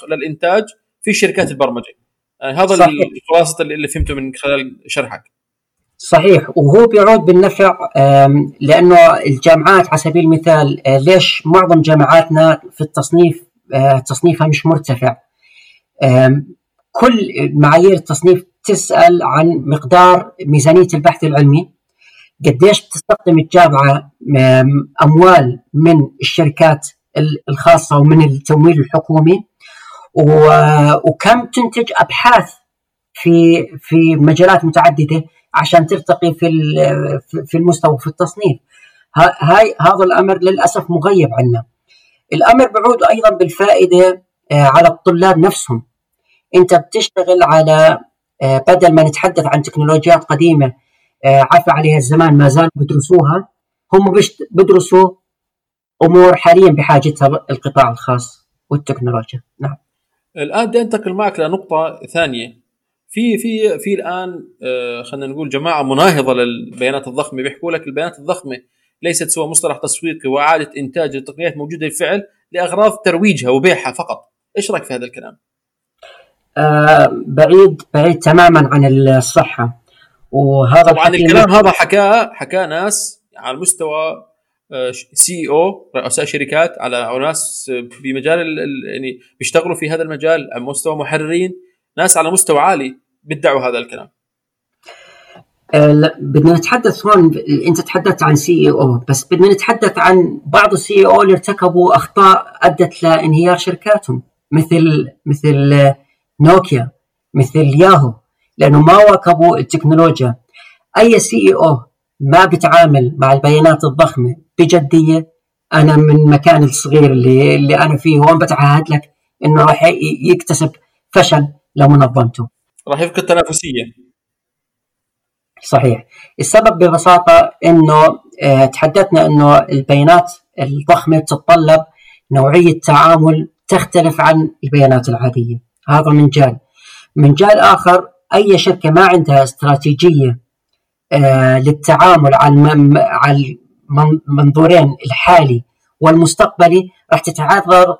للإنتاج في شركات البرمجة. يعني هذا خلاصه اللي فهمته من خلال شرحك. صحيح. وهو بيعود بالنفع لأنه الجامعات على سبيل المثال آه، ليش معظم جامعاتنا في التصنيف آه، تصنيفها مش مرتفع؟ كل معايير التصنيف تسأل عن مقدار ميزانية البحث العلمي. قديش بتستخدم الجامعة أموال من الشركات الخاصة ومن التمويل الحكومي؟ وكم تنتج أبحاث في في مجالات متعددة؟ عشان ترتقي في في المستوى في التصنيف. هاي هذا الأمر للأسف مغيب عنا. الأمر بعود أيضا بالفائدة آه، على الطلاب نفسهم. أنت بتشتغل على آه، بدل ما نتحدث عن تكنولوجيات قديمة آه، عفى عليها الزمان ما زالوا بدرسوها هم بدرسوا أمور حاليا بحاجتها القطاع الخاص والتكنولوجيا. نعم. الآن بدي انتقل معك لنقطة ثانية. في في في الآن آه، خلينا نقول جماعة مناهضة للبيانات الضخمة. بيحكوا لك البيانات الضخمة ليست سوى مصطلح تسويقي وإعادة إنتاج لتقنيات موجودة بالفعل لأغراض ترويجها وبيعها فقط. إيش رأيك في هذا الكلام؟ آه بعيد بعيد تماما عن الصحة. وهذا طبعا الكلام هذا حكاه حكاه ناس على مستوى سي أو رؤساء شركات على ناس بمجال يعني بيشتغلوا في هذا المجال على مستوى محررين. ناس على مستوى عالي. بيدعوا هذا الكلام؟ أه بدنا نتحدث هون انت تحدثت عن CEO بس بدنا نتحدث عن بعض ال CEO اللي ارتكبوا أخطاء أدت لانهيار شركاتهم مثل مثل نوكيا مثل ياهو لأنه ما واكبوا التكنولوجيا. أي CEO ما بتعامل مع البيانات الضخمة بجدية أنا من مكان الصغير اللي اللي أنا فيه هون بتعهد لك إنه راح يكتسب فشل لمنظمته. راح يفقد تنافسية. صحيح. السبب ببساطة إنه آه تحدثنا إنه البيانات الضخمة تتطلب نوعية تعامل تختلف عن البيانات العادية. هذا من جال من جال آخر أي شركة ما عندها استراتيجية آه للتعامل على المنظورين الحالي والمستقبلي راح تتعرض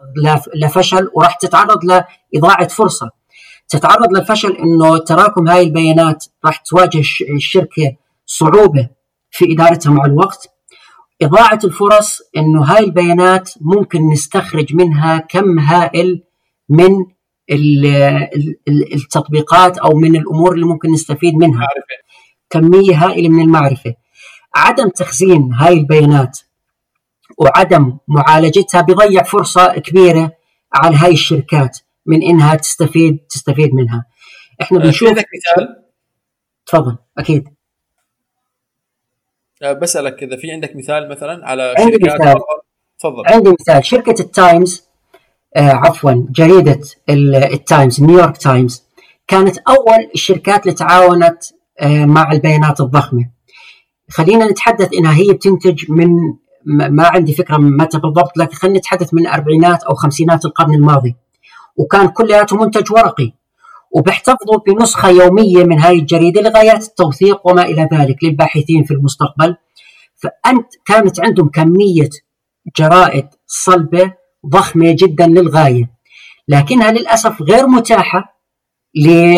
لفشل وراح تتعرض لإضاعة فرصة. تتعرض للفشل إنه تراكم هاي البيانات راح تواجه الشركة صعوبة في إدارتها مع الوقت. إضاعة الفرص إنه هاي البيانات ممكن نستخرج منها كم هائل من التطبيقات أو من الأمور اللي ممكن نستفيد منها. كمية هائلة من المعرفة. عدم تخزين هاي البيانات وعدم معالجتها بيضيع فرصة كبيرة على هاي الشركات. من إنها تستفيد تستفيد منها. إحنا أه، بنشوف عندك مثال؟ تفضل أكيد. أه، بسألك اذا في عندك مثال مثلا على عندي شركات مثال. تفضل. عندي مثال. شركة التايمز آه عفوا جريدة التايمز نيويورك تايمز كانت أول الشركات اللي تعاونت آه مع البيانات الضخمة. خلينا نتحدث إنها هي بتنتج من ما عندي فكرة متى بالضبط لكن خلينا نتحدث من الأربعينات أو خمسينات القرن الماضي. وكان كلياته منتج ورقي. وبيحتفظوا بنسخة يومية من هاي الجريدة لغايات التوثيق وما إلى ذلك للباحثين في المستقبل. فأنت كانت عندهم كمية جرائد صلبة ضخمة جدا للغاية لكنها للأسف غير متاحة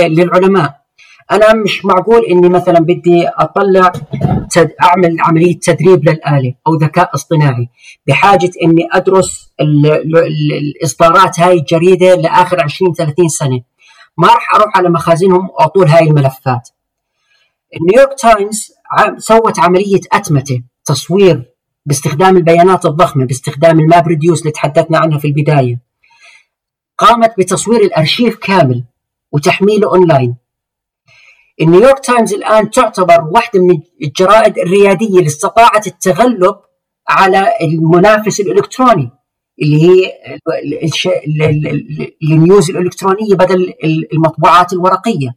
للعلماء. أنا مش معقول إني مثلا بدي أطلع تد... أعمل عملية تدريب للآلة أو ذكاء اصطناعي بحاجة إني أدرس ال... ال... الإصدارات هاي الجريدة لآخر 20 30 سنة. ما راح أروح على مخازنهم واطول هاي الملفات. نيويورك تايمز سوت عملية أتمتة تصوير باستخدام البيانات الضخمة باستخدام ال MapReduce اللي تحدثنا عنها في البداية. قامت بتصوير الأرشيف كامل وتحميله أونلاين. النيويورك تايمز الآن تعتبر واحدة من الجرائد الريادية اللي استطاعت التغلب على المنافس الإلكتروني اللي هي ال news الإلكترونية بدل المطبوعات الورقية.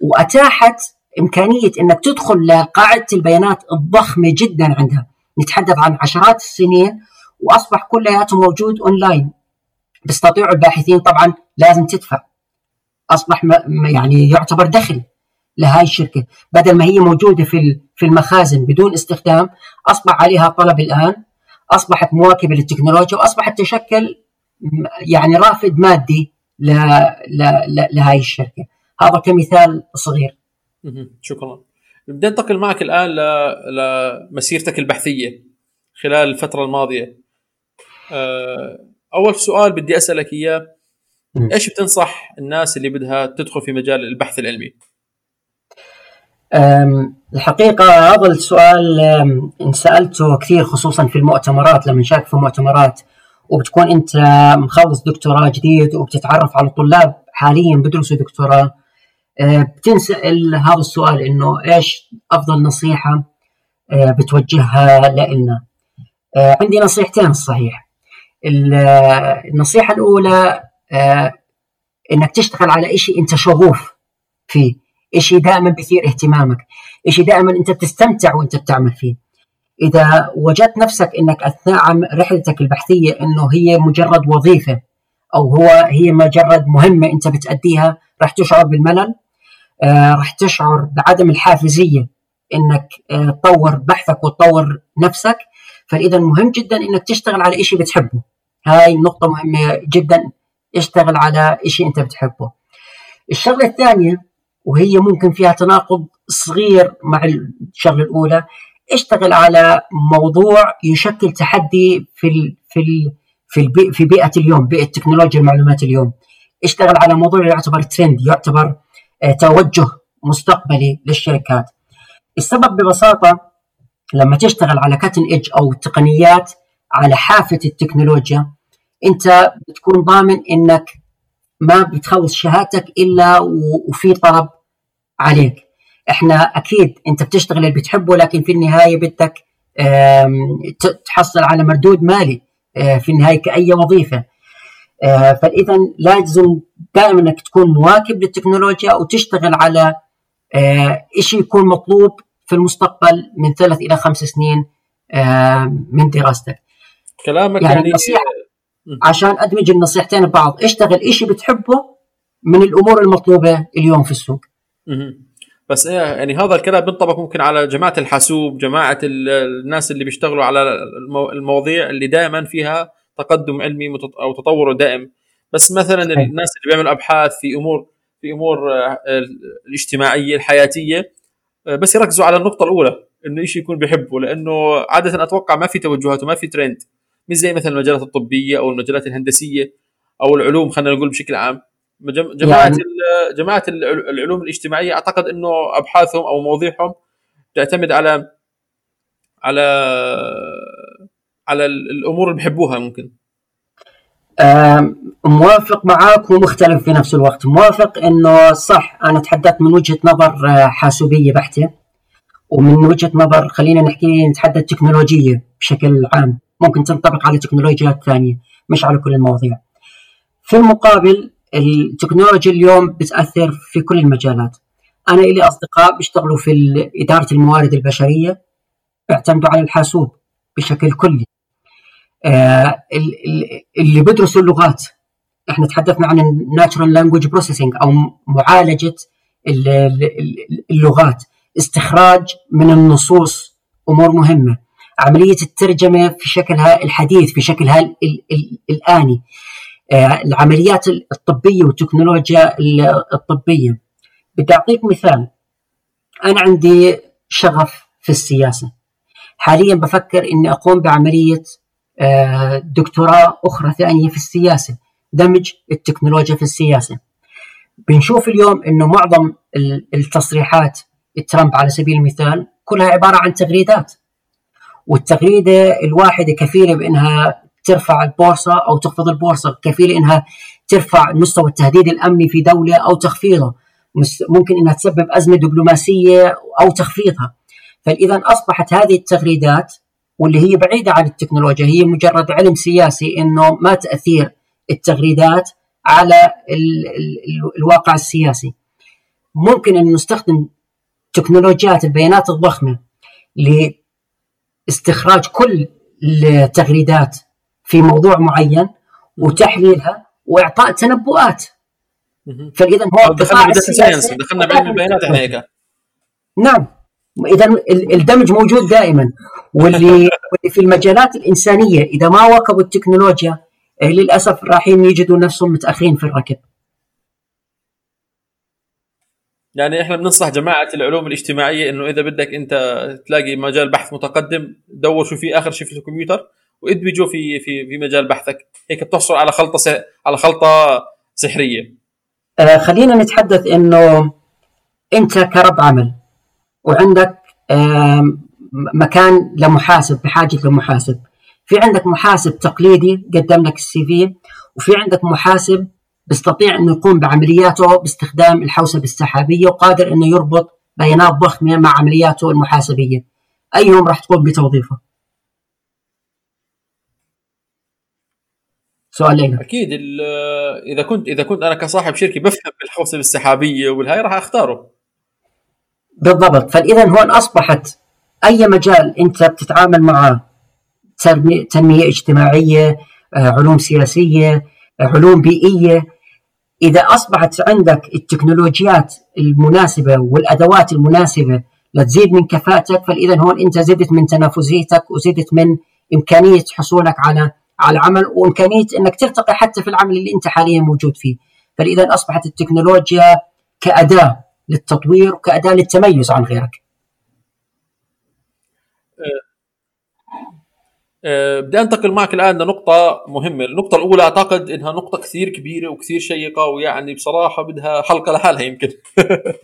وأتاحت إمكانية إنك تدخل لقاعدة البيانات الضخمة جدا عندها. نتحدث عن عشرات السنين وأصبح كلياته موجود أونلاين. بيستطيعوا الباحثين طبعا لازم تدفع. أصبح يعني يعتبر دخل. لهاي الشركة. بدل ما هي موجودة في في المخازن بدون استخدام أصبح عليها طلب الآن. أصبحت مواكبه للتكنولوجيا وأصبحت تشكل يعني رافد مادي لهاي الشركة. هذا كمثال صغير. شكرا. بدي أنتقل معك الآن لمسيرتك البحثية خلال الفترة الماضية. آه، أول سؤال بدي أسألك إياه. إيش بتنصح الناس اللي بدها تدخل في مجال البحث العلمي؟ الحقيقة هذا السؤال انسألته كثير خصوصا في المؤتمرات لما نشارك في مؤتمرات وبتكون أنت مخلص دكتوراه جديد وبتتعرف على طلاب حاليا بدرسوا دكتوراه أه، بتنسأل هذا السؤال إنه إيش أفضل نصيحة أه، بتوجهها لنا أه، عندي نصيحتين الصحيح. النصيحة الأولى إنك تشتغل على شيء أنت شغوف فيه. شيء دائما بيثير اهتمامك؟ شيء دائما أنت بتستمتع وأنت بتعمل فيه؟ إذا وجدت نفسك إنك أثناء رحلتك البحثية إنه هي مجرد وظيفة أو هو هي مجرد مهمة أنت بتأديها راح تشعر بالملل؟ آه راح تشعر بعدم الحافزية إنك آه تطور بحثك وتطور نفسك. فإذا مهم جدا إنك تشتغل على شيء بتحبه. هاي النقطة مهمة جدا. اشتغل على شيء أنت بتحبه. الشغلة الثانية وهي ممكن فيها تناقض صغير مع الشغلة الأولى. اشتغل على موضوع يشكل تحدي في ال في ال في, البي في بيئة اليوم بيئة تكنولوجيا المعلومات اليوم. اشتغل على موضوع يعتبر ترند يعتبر آه توجه مستقبلي للشركات. السبب ببساطة لما تشتغل على cutting edge أو تقنيات على حافة التكنولوجيا أنت بتكون ضامن إنك ما بتخلص شهادتك إلا وفي طلب عليك. إحنا أكيد أنت بتشتغل اللي بتحبه لكن في النهاية بدك تحصل على مردود مالي آه، في النهاية كأي وظيفة. آه، فإذا لازم دائما إنك تكون مواكب للتكنولوجيا وتشتغل على آه، شيء يكون مطلوب في المستقبل من ثلاث إلى خمس سنين من دراستك. كلامك يعني, يعني عشان أدمج النصيحتين ببعض. اشتغل شيء بتحبه من الأمور المطلوبة اليوم في السوق. بس إيه يعني هذا الكلام بينطبق ممكن على جماعة الحاسوب جماعة الناس اللي بيشتغلوا على المواضيع اللي دائما فيها تقدم علمي أو تطور دائم. بس مثلا الناس اللي بيعملوا أبحاث في أمور في أمور آه، الاجتماعية الحياتية آه، بس يركزوا على النقطة الأولى إنه شيء يكون بيحبه لأنه عادة أتوقع ما في توجهات وما في ترند مش زي مثلا المجالات الطبية أو المجالات الهندسية أو العلوم خلينا نقول بشكل عام. جماعة يعني جماعة العلوم الاجتماعية أعتقد إنه أبحاثهم أو مواضيعهم تعتمد على على على الأمور اللي بحبوها ممكن. موافق معك ومختلف في نفس الوقت. موافق إنه صح أنا تحدثت من وجهة نظر آه، حاسوبية بحتة. ومن وجهة نظر خلينا نحكي نتحدث تكنولوجية بشكل عام. ممكن تنطبق على تكنولوجيات ثانية مش على كل المواضيع. في المقابل التكنولوجيا اليوم بتأثر في كل المجالات. أنا لي أصدقاء بيشتغلوا في إدارة الموارد البشرية بيعتمدوا على الحاسوب بشكل كلي. آه اللي بيدرسوا اللغات إحنا تحدثنا عن ال natural language processing أو معالجة اللغات استخراج من النصوص أمور مهمة. عملية الترجمة في شكلها الحديث في شكلها الآني. آه، العمليات الطبية والتكنولوجيا الطبية. بدي اعطيك مثال أنا عندي شغف في السياسة. حاليا بفكر إني أقوم بعملية آه، دكتوراه أخرى ثانية في السياسة دمج التكنولوجيا في السياسة. بنشوف اليوم إنه معظم التصريحات ترامب على سبيل المثال كلها عبارة عن تغريدات. والتغريدة الواحدة كفيلة بإنها ترفع البورصة أو تخفض البورصة كفيله إنها ترفع مستوى التهديد الأمني في دولة أو تخفيضه ممكن إنها تسبب أزمة دبلوماسية أو تخفيضها. فاذا أصبحت هذه التغريدات واللي هي بعيدة عن التكنولوجيا هي مجرد علم سياسي إنه ما تأثير التغريدات على ال ال الواقع السياسي. ممكن أن نستخدم تكنولوجيات البيانات الضخمة لاستخراج كل التغريدات في موضوع معين وتحليلها وإعطاء تنبؤات. فاذا هو data science دخلنا بعلم البيانات إحنا هيك. نعم. اذا الدمج موجود دائما. واللي واللي في المجالات الإنسانية إذا ما واكبوا التكنولوجيا إيه، للأسف رايحين يجدوا نفسهم متأخرين في الركب. يعني إحنا بننصح جماعة العلوم الاجتماعية إنه إذا بدك أنت تلاقي مجال بحث متقدم دور شو في آخر شيء في الكمبيوتر. وادمجه في في في مجال بحثك. هيك بتحصل على خلطة س... على خلطة سحرية. آه خلينا نتحدث إنه أنت كرب عمل وعندك آه مكان لمحاسب بحاجة لمحاسب. في عندك محاسب تقليدي قدم لك السي في وفي عندك محاسب بيستطيع إنه يقوم بعملياته باستخدام الحوسبة السحابية وقادر إنه يربط بيانات ضخمة مع عملياته المحاسبية. أيهم راح تقوم بتوظيفه؟ سؤال ليلى أكيد إذا كنت إذا كنت أنا كصاحب شركة بفهم بالحوسبة السحابية والهاي راح أختاره. بالضبط. فإذا هون أصبحت أي مجال أنت بتتعامل معه؟ تنمية اجتماعية آه، علوم سياسية آه، علوم بيئية. إذا أصبحت عندك التكنولوجيات المناسبة والأدوات المناسبة لتزيد من كفاءتك فإذا هون أنت زدت من تنافسيتك وزدت من إمكانية حصولك على على عمل وامكانيه إنك ترتقي حتى في العمل اللي أنت حاليا موجود فيه فاذا أصبحت التكنولوجيا كأداة للتطوير وكاداه للتميز عن غيرك أه بدي أنتقل معك الآن لنقطة مهمة، النقطة الأولى أعتقد إنها نقطة كثير كبيرة وكثير شيقة ويعني بصراحة بدها حلقة لحالها يمكن.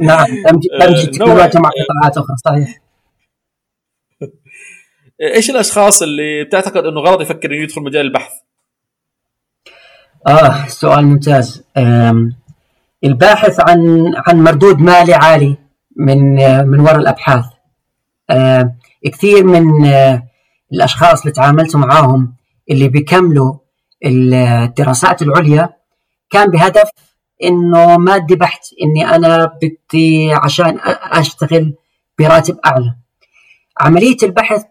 نعم دمج أه، التكنولوجيا مع قطاعات أخرى صحيح. إيش الأشخاص اللي بتعتقد إنه غلط يفكر إنه يدخل مجال البحث؟ آه سؤال ممتاز. الباحث عن عن مردود مالي عالي من من وراء الأبحاث. كثير من آه الأشخاص اللي تعاملت معاهم اللي بيكملوا الدراسات العليا كان بهدف إنه مادي بحت إني أنا بدي عشان أشتغل براتب أعلى. عملية البحث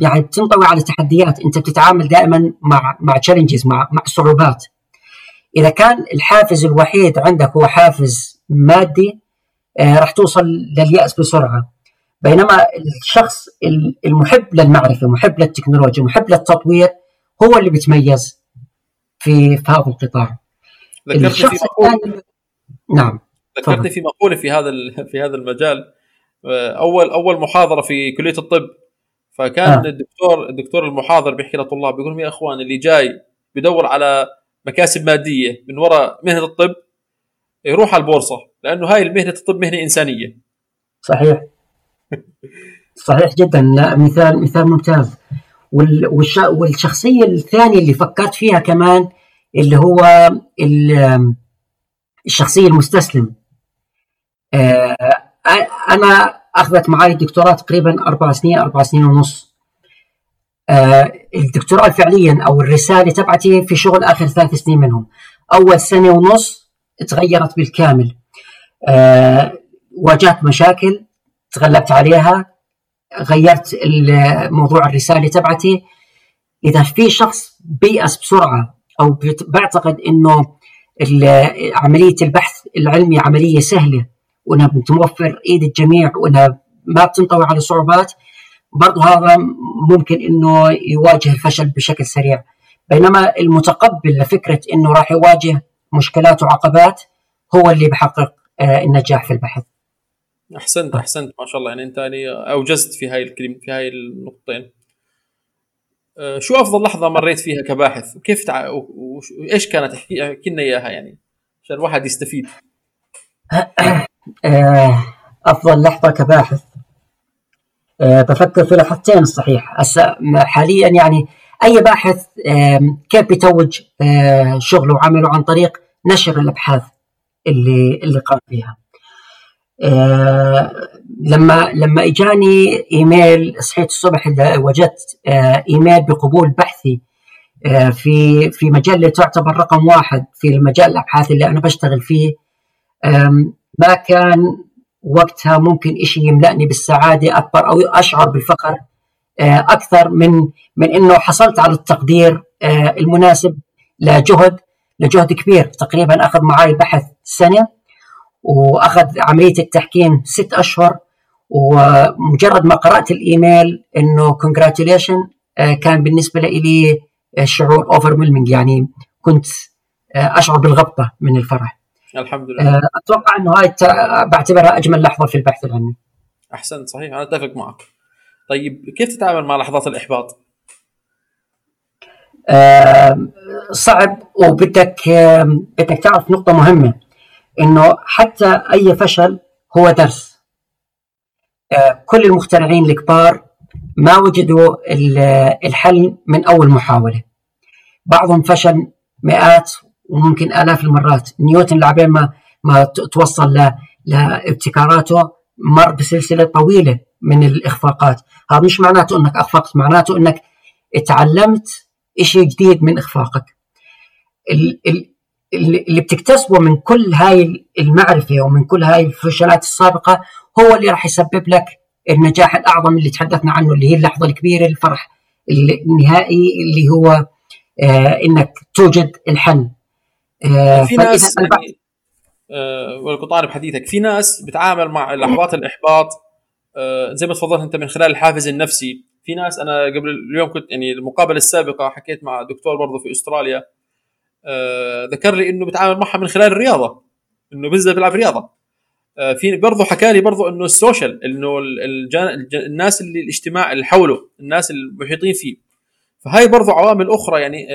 يعني بتنطوي على تحديات انت بتتعامل دائما مع مع تشالنجز مع مع صعوبات. إذا كان الحافز الوحيد عندك هو حافز مادي آه راح توصل لليأس بسرعة. بينما الشخص المحب للمعرفة محب للتكنولوجيا محب للتطوير هو اللي بيتميز في في هذا القطاع. الشخص الثاني نعم ذكرتني في مقولة في هذا في هذا المجال. آه، اول أول محاضرة في كلية الطب فكان آه. الدكتور الدكتور المحاضر بيحكي للطلاب بيقول لهم يا إخوان اللي جاي بدور على مكاسب مادية من وراء مهنة الطب يروح على البورصة لأنه هاي مهنة الطب مهنة إنسانية. صحيح. صحيح جدا. لا مثال مثال ممتاز. والش... والشخصية الثانية اللي فكرت فيها كمان اللي هو الشخصية المستسلم. آه، أنا أخذت معي دكتوراه تقريبا أربع سنين أربع سنين ونص. آه الدكتوراه فعليا أو الرسالة تبعتي في شغل آخر ثلاث سنين منهم. أول سنة ونص تغيرت بالكامل. آه واجهت مشاكل تغلبت عليها غيرت موضوع الرسالة تبعتي. إذا في شخص بيأس بسرعة أو بعتقد إنه عملية البحث العلمي عملية سهلة وإنها بتوفر إيد الجميع وإنها ما بتنطوي على صعوبات. برضه هذا ممكن إنه يواجه الفشل بشكل سريع. بينما المتقبل لفكرة إنه راح يواجه مشكلات وعقبات هو اللي بحقق آه، النجاح في البحث. أحسنت أحسنت. ما شاء الله. يعني أنت يعني أوجزت في هاي الكلمة في هاي النقطتين. آه، شو أفضل لحظة مريت فيها كباحث؟ وكيف تع... وايش كانت احكي لنا إياها يعني؟ عشان الواحد يستفيد. أفضل لحظة كباحث. آه، بفكر في لحظتين الصحيح حاليا يعني أي باحث كيف بيتوج آه، شغله وعمله عن طريق نشر الأبحاث اللي اللي قام فيها آه لما لما إجاني إيميل صحيت الصبح وجدت آه إيميل بقبول بحثي آه في في مجلة تعتبر رقم واحد في المجال الابحاث اللي أنا بشتغل فيه. ما كان وقتها ممكن شيء يملأني بالسعادة أكبر أو أشعر بالفخر آه، أكثر من من إنه حصلت على التقدير آه، المناسب لجهد لجهد كبير. تقريبا أخذ معي بحث سنة وأخذ عملية التحكيم ست أشهر ومجرد ما قرأت الإيميل إنه congratulation آه، كان بالنسبة لي شعور over يعني كنت أشعر بالغبطة من الفرح. الحمد لله. أتوقع إنه هاي بعتبرها أجمل لحظة في البحث العلمي أحسنت صحيح. أنا أتفق معك. طيب كيف تتعامل مع لحظات الإحباط؟ آه صعب وبدك آه بدك تعرف نقطة مهمة. إنه حتى أي فشل هو درس. آه كل المخترعين الكبار ما وجدوا الحل من أول محاولة. بعضهم فشل مئات وممكن آلاف المرات. نيوتن لعبين ما ما توصل لابتكاراته مر بسلسلة طويلة من الإخفاقات. هذا مش معناته أنك أخفقت معناته أنك تعلمت شيء جديد من إخفاقك. اللي بتكتسبه من كل هاي المعرفة ومن كل هاي الفشلات السابقة هو اللي راح يسبب لك النجاح الأعظم اللي تحدثنا عنه اللي هي اللحظة الكبيرة الفرح النهائي اللي هو آه إنك توجد الحل في ناس يعني آه طالب حديثك في ناس بتعامل مع لحظات الإحباط آه، زي ما تفضلت أنت من خلال الحافز النفسي. في ناس أنا قبل اليوم كنت يعني المقابلة السابقة حكيت مع دكتور برضه في أستراليا آه، ذكر لي إنه بتعامل معها من خلال الرياضة إنه بينزل بيلعب رياضة. آه، في برضه حكى لي برضه إنه السوشيال إنه الناس اللي الاجتماع اللي حوله الناس المحيطين فيه. فهاي برضه عوامل أخرى يعني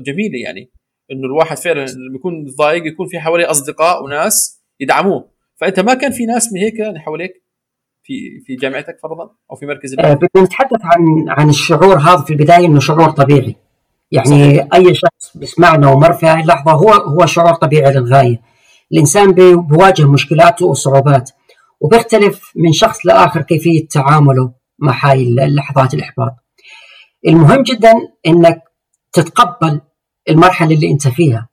جميلة يعني. إنه الواحد فعلا لما يكون ضايق يكون في حواليه أصدقاء وناس يدعموه. فأنت ما كان في ناس من هيك يعني حواليك؟ في في جامعتك فرضا؟ أو في مركز آه بدنا نتحدث عن عن الشعور هذا في البداية إنه شعور طبيعي. يعني صحيح. أي شخص بيسمعنا ومر في هذه اللحظة هو هو شعور طبيعي للغاية. الإنسان بيواجه مشكلاته وصعوبات وبيختلف من شخص لآخر كيفية تعامله مع هاي اللحظات الإحباط. المهم جدا إنك تتقبل المرحلة اللي انت فيها.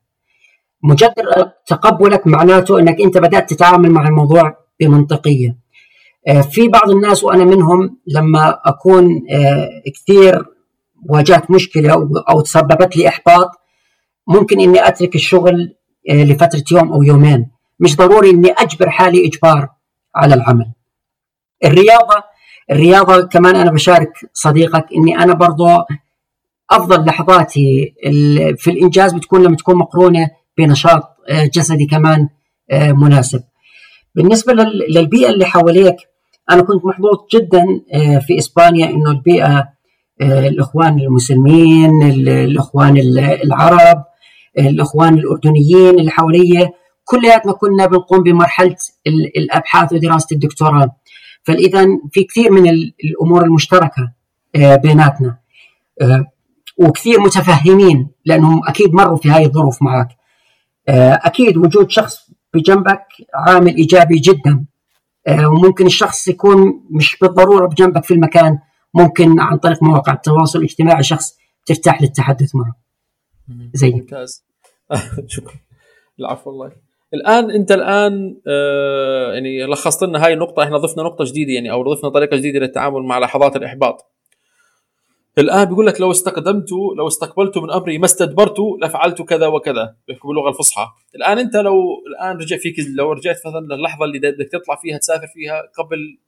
مجرد تقبلك معناته انك انت بدأت تتعامل مع الموضوع بمنطقية. آه، في بعض الناس وأنا منهم لما أكون آه، كثير واجهت مشكلة أو تسببت لي إحباط ممكن إني أترك الشغل آه، لفترة يوم أو يومين. مش ضروري إني أجبر حالي إجبار على العمل. الرياضة الرياضة كمان أنا بشارك صديقك إني أنا برضه أفضل لحظاتي في الإنجاز بتكون لما تكون مقرونة بنشاط جسدي كمان مناسب. بالنسبة للبيئة اللي حواليك أنا كنت محظوظ جدا آه، في إسبانيا إنه البيئة آه، الإخوان المسلمين الإخوان العرب الإخوان الأردنيين اللي حواليا كلياتنا كنا بنقوم بمرحلة الأبحاث ودراسة الدكتوراه. فاذا في كثير من الأمور المشتركة آه، بيناتنا. وكثير متفهمين لأنهم أكيد مروا في هاي الظروف معك. أكيد وجود شخص بجنبك عامل إيجابي جدا. آه، وممكن الشخص يكون مش بالضرورة بجنبك في المكان. ممكن عن طريق مواقع التواصل الاجتماعي شخص ترتاح للتحدث معه. زي ممتاز. شكرا. العفو والله. الآن أنت الآن آه يعني لخصت لنا هاي النقطة. إحنا ضفنا نقطة جديدة يعني أو ضفنا طريقة جديدة للتعامل مع لحظات الإحباط. الآن بيقول لك لو استقدمت لو استقبلت من أمري ما استدبرت لفعلت كذا وكذا. بيحكوا باللغة الفصحى. الآن أنت لو الآن رجع فيك لو رجعت مثلا للحظة اللي بدك تطلع فيها تسافر فيها قبل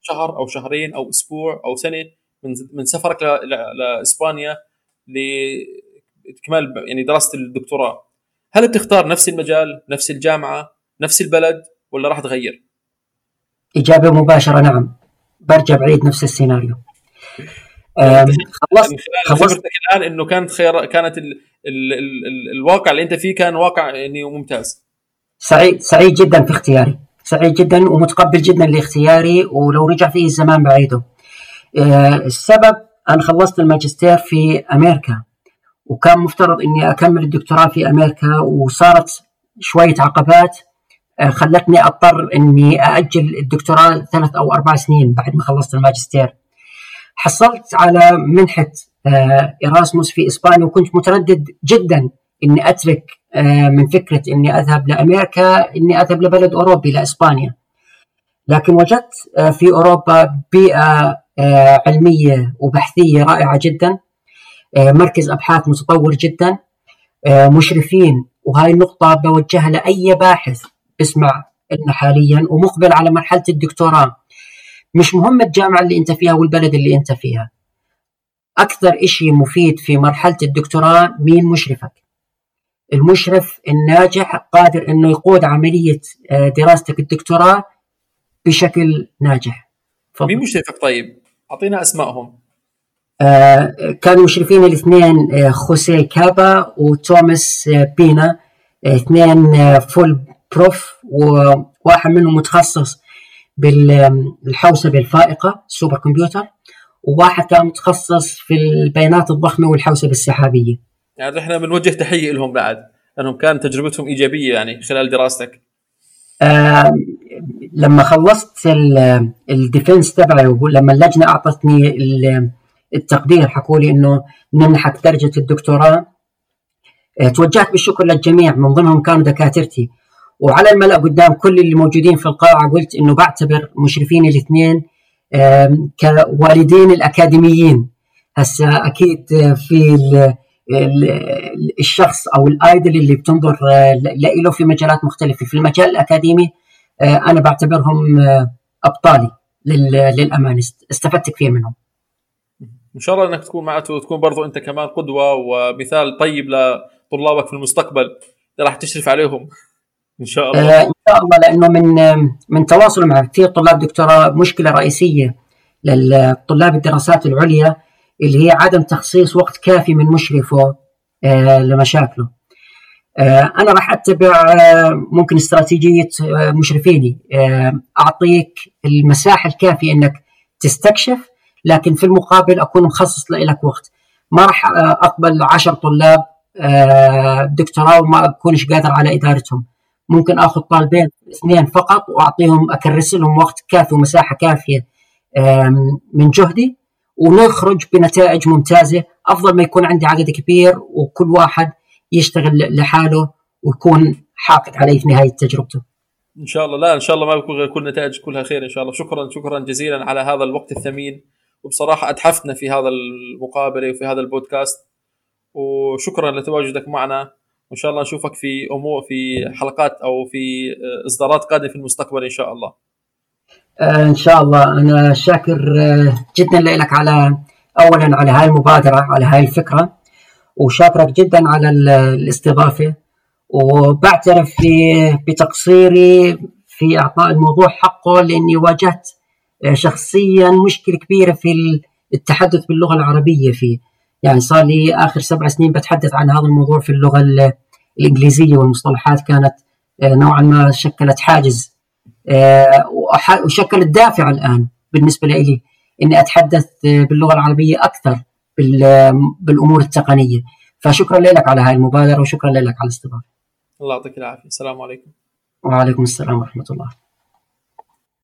شهر أو شهرين أو أسبوع أو سنة من من سفرك لإسبانيا لإكمال يعني دراسة الدكتوراه. هل بتختار نفس المجال نفس الجامعة نفس البلد ولا راح تغير؟ إجابة مباشرة نعم. برجع بعيد نفس السيناريو. خلصت خلصت. الآن إنه كانت خيار كانت ال ال ال ال الواقع اللي أنت فيه كان واقع يعني ممتاز. سعيد سعيد جدا في اختياري. سعيد جدا ومتقبل جدا لاختياري ولو رجع فيه الزمان بعيده. آه، السبب أنا خلصت الماجستير في أمريكا وكان مفترض إني أكمل الدكتوراه في أمريكا وصارت شوية عقبات خلتني أضطر إني أأجل الدكتوراه ثلاث أو أربع سنين بعد ما خلصت الماجستير. حصلت على منحة إيراسموس في إسبانيا وكنت متردد جدا إني أترك من فكرة إني أذهب لأمريكا إني أذهب لبلد أوروبي لإسبانيا. لكن وجدت في أوروبا بيئة علمية وبحثية رائعة جدا مركز أبحاث متطور جدا مشرفين وهاي النقطة بوجهها لأي باحث اسمع لنا حاليا ومقبل على مرحلة الدكتوراه مش مهم الجامعة اللي أنت فيها والبلد اللي أنت فيها. أكثر إشي مفيد في مرحلة الدكتوراه مين مشرفك؟ المشرف الناجح قادر أنه يقود عملية دراستك الدكتوراه بشكل ناجح. فضل. مين مشرفك طيب؟ أعطينا أسمائهم. آه كانوا مشرفين الاثنين آه خوسيه كابا وتوماس آه بينا. اثنين full prof وواحد منهم متخصص بالحوسبه الفائقة ال supercomputer وواحد كان متخصص في البيانات الضخمة والحوسبة السحابية. يعني إحنا بنوجه تحية لهم بعد لأنهم كانت تجربتهم إيجابية يعني خلال دراستك. آه لما خلصت الديفنس تبعي ولما اللجنة أعطتني التقدير حكوا لي إنه نمنحك درجة الدكتوراه توجهت بالشكر للجميع من ضمنهم كانوا دكاترتي وعلى الملأ قدام كل اللي موجودين في القاعة قلت إنه بعتبر مشرفين الاثنين كوالدين الأكاديميين. هسا أكيد في الشخص أو الأيدل اللي بتنظر له في مجالات مختلفة. في المجال الأكاديمي أنا بعتبرهم أبطالي للأمانة. استفدت كثير منهم. إن شاء الله إنك تكون معته وتكون برضو أنت كمان قدوة ومثال طيب لطلابك في المستقبل. راح تشرف عليهم. إن شاء الله. آه إن شاء الله لأنه من من تواصل مع كثير طلاب دكتوراه مشكلة رئيسية للطلاب الدراسات العليا اللي هي عدم تخصيص وقت كافي من مشرفه آه لمشاكله. آه أنا راح أتبع ممكن استراتيجية مشرفيني. أعطيك المساحة الكافية إنك تستكشف لكن في المقابل أكون مخصص لك وقت. ما راح أقبل 10 طلاب دكتوراه وما أكونش قادر على إدارتهم. ممكن آخذ طالبين اثنين فقط وأعطيهم اكرس لهم وقت كافي ومساحة كافية من جهدي. ونخرج بنتائج ممتازة. أفضل ما يكون عندي عدد كبير وكل واحد يشتغل لحاله ويكون حاقد علي في نهاية تجربته. إن شاء الله. لا إن شاء الله ما بيكون كل نتائج كلها خير إن شاء الله. شكرا شكرا جزيلا على هذا الوقت الثمين. وبصراحة اتحفتنا في هذا المقابلة وفي هذا البودكاست. وشكرا لتواجدك معنا. وان شاء الله نشوفك في أمور في حلقات أو في إصدارات قادمة في المستقبل إن شاء الله. إن شاء الله. أنا شاكر جدا لك على اولا على هاي المبادرة على هاي الفكرة وشاكرك جدا على الاستضافة. وبعترف بتقصيري في إعطاء الموضوع حقه لأني واجهت شخصيا مشكلة كبيرة في التحدث باللغة العربية فيه. يعني صار لي آخر سبع سنين بتحدث عن هذا الموضوع في اللغة الإنجليزية والمصطلحات كانت نوعا ما شكلت حاجز وشكلت دافع الآن بالنسبة لي إني أتحدث باللغة العربية أكثر بالأمور التقنية. فشكرا لك على هذه المبادرة وشكرا لك على الاستضافة. الله يعطيك العافية. السلام عليكم. وعليكم السلام ورحمة الله.